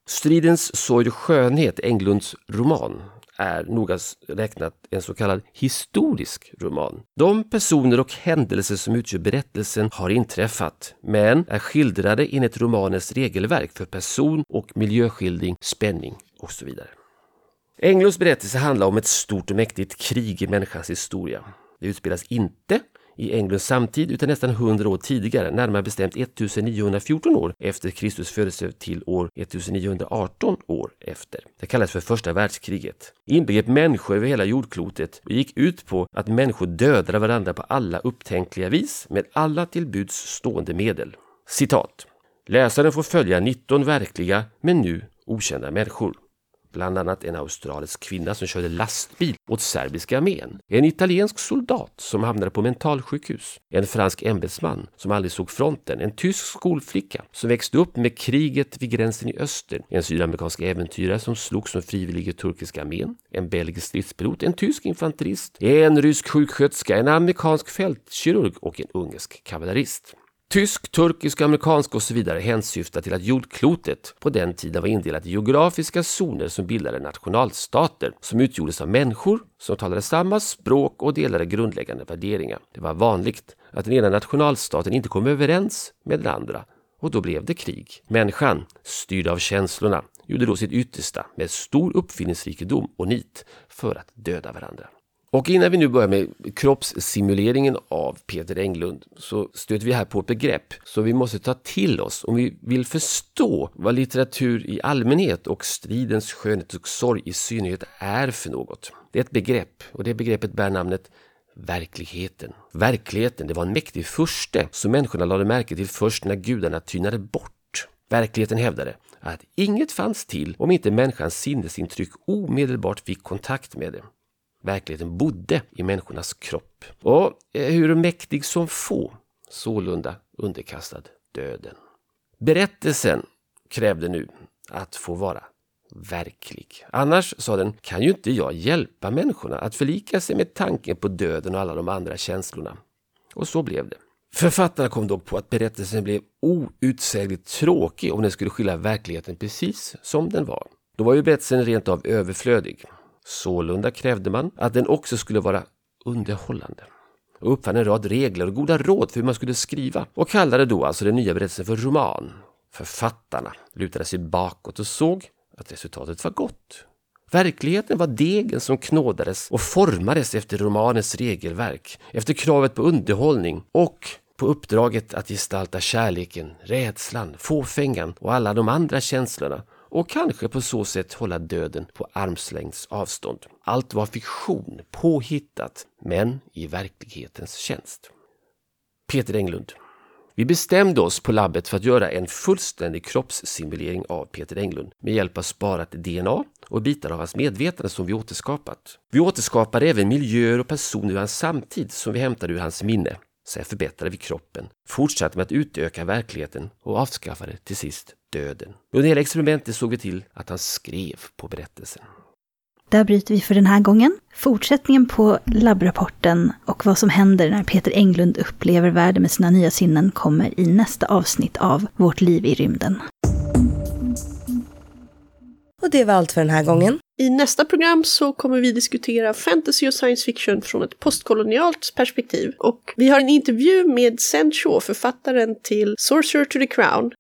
Stridens sorg och skönhet, Englunds roman, är noga räknat en så kallad historisk roman. De personer och händelser som utgör berättelsen har inträffat, men är skildrade enligt romanens regelverk för person och miljöskildring, spänning och så vidare. Englunds berättelse handlar om ett stort och mäktigt krig i människans historia. Det utspelas inte i Englunds samtid utan nästan 100 år tidigare, närmare bestämt 1914 år efter Kristus födelse till år 1918 år efter. Det kallas för första världskriget. Inbegrep människor över hela jordklotet och gick ut på att människor dödade varandra på alla upptänkliga vis med alla till buds stående medel. Citat. Läsaren får följa 19 verkliga men nu okända människor bland annat en australisk kvinna som körde lastbil åt serbiska armén, en italiensk soldat som hamnade på mentalsjukhus, en fransk ämbetsman som aldrig såg fronten, en tysk skolflicka som växte upp med kriget vid gränsen i öster, en sydamerikansk äventyrare som slogs som frivillig i turkiska armén, en belgisk stridspilot, en tysk infanterist, en rysk sjuksköterska, en amerikansk fältkirurg och en ungersk kavallerist. Tysk, turkisk, amerikansk och så vidare hänsyftar till att jordklotet på den tiden var indelat i geografiska zoner som bildade nationalstater som utgjordes av människor som talade samma språk och delade grundläggande värderingar. Det var vanligt att den ena nationalstaten inte kom överens med den andra och då blev det krig. Människan, styrd av känslorna, gjorde då sitt yttersta med stor uppfinningsrikedom och nit för att döda varandra. Och innan vi nu börjar med kroppssimuleringen av Peter Englund så stöter vi här på ett begrepp som vi måste ta till oss om vi vill förstå vad litteratur i allmänhet och stridens skönhet och sorg i synnerhet är för något. Det är ett begrepp och det begreppet bär namnet verkligheten. Verkligheten, det var en mäktig furste som människorna lade märke till först när gudarna tynade bort. Verkligheten hävdade att inget fanns till om inte människans sinnesintryck omedelbart fick kontakt med det. Verkligheten bodde i människornas kropp och eh, hur mäktig som få, sålunda underkastad döden. Berättelsen krävde nu att få vara verklig. Annars, sa den, kan ju inte jag hjälpa människorna att förlika sig med tanken på döden och alla de andra känslorna. Och så blev det. Författarna kom dock på att berättelsen blev outsägligt tråkig om den skulle skilja verkligheten precis som den var. Då var ju berättelsen rent av överflödig. Sålunda krävde man att den också skulle vara underhållande och uppfann en rad regler och goda råd för hur man skulle skriva och kallade då alltså den nya berättelsen för roman. Författarna lutade sig bakåt och såg att resultatet var gott. Verkligheten var degen som knådades och formades efter romanens regelverk, efter kravet på underhållning och på uppdraget att gestalta kärleken, rädslan, fåfängan och alla de andra känslorna och kanske på så sätt hålla döden på armslängds avstånd. Allt var fiktion, påhittat, men i verklighetens tjänst. Peter Englund. Vi bestämde oss på labbet för att göra en fullständig kroppssimulering av Peter Englund med hjälp av sparat DNA och bitar av hans medvetande som vi återskapat. Vi återskapade även miljöer och personer ur hans samtid som vi hämtade ur hans minne. Sen förbättrade vi kroppen, fortsatte med att utöka verkligheten och avskaffade till sist döden. Under hela experimentet såg vi till att han skrev på berättelsen. Där bryter vi för den här gången. Fortsättningen på labbrapporten och vad som händer när Peter Englund upplever världen med sina nya sinnen kommer i nästa avsnitt av Vårt liv i rymden. Och det var allt för den här gången. I nästa program så kommer vi diskutera fantasy och science fiction från ett postkolonialt perspektiv. Och vi har en intervju med Sen Shaw, författaren till Sorcerer to the Crown.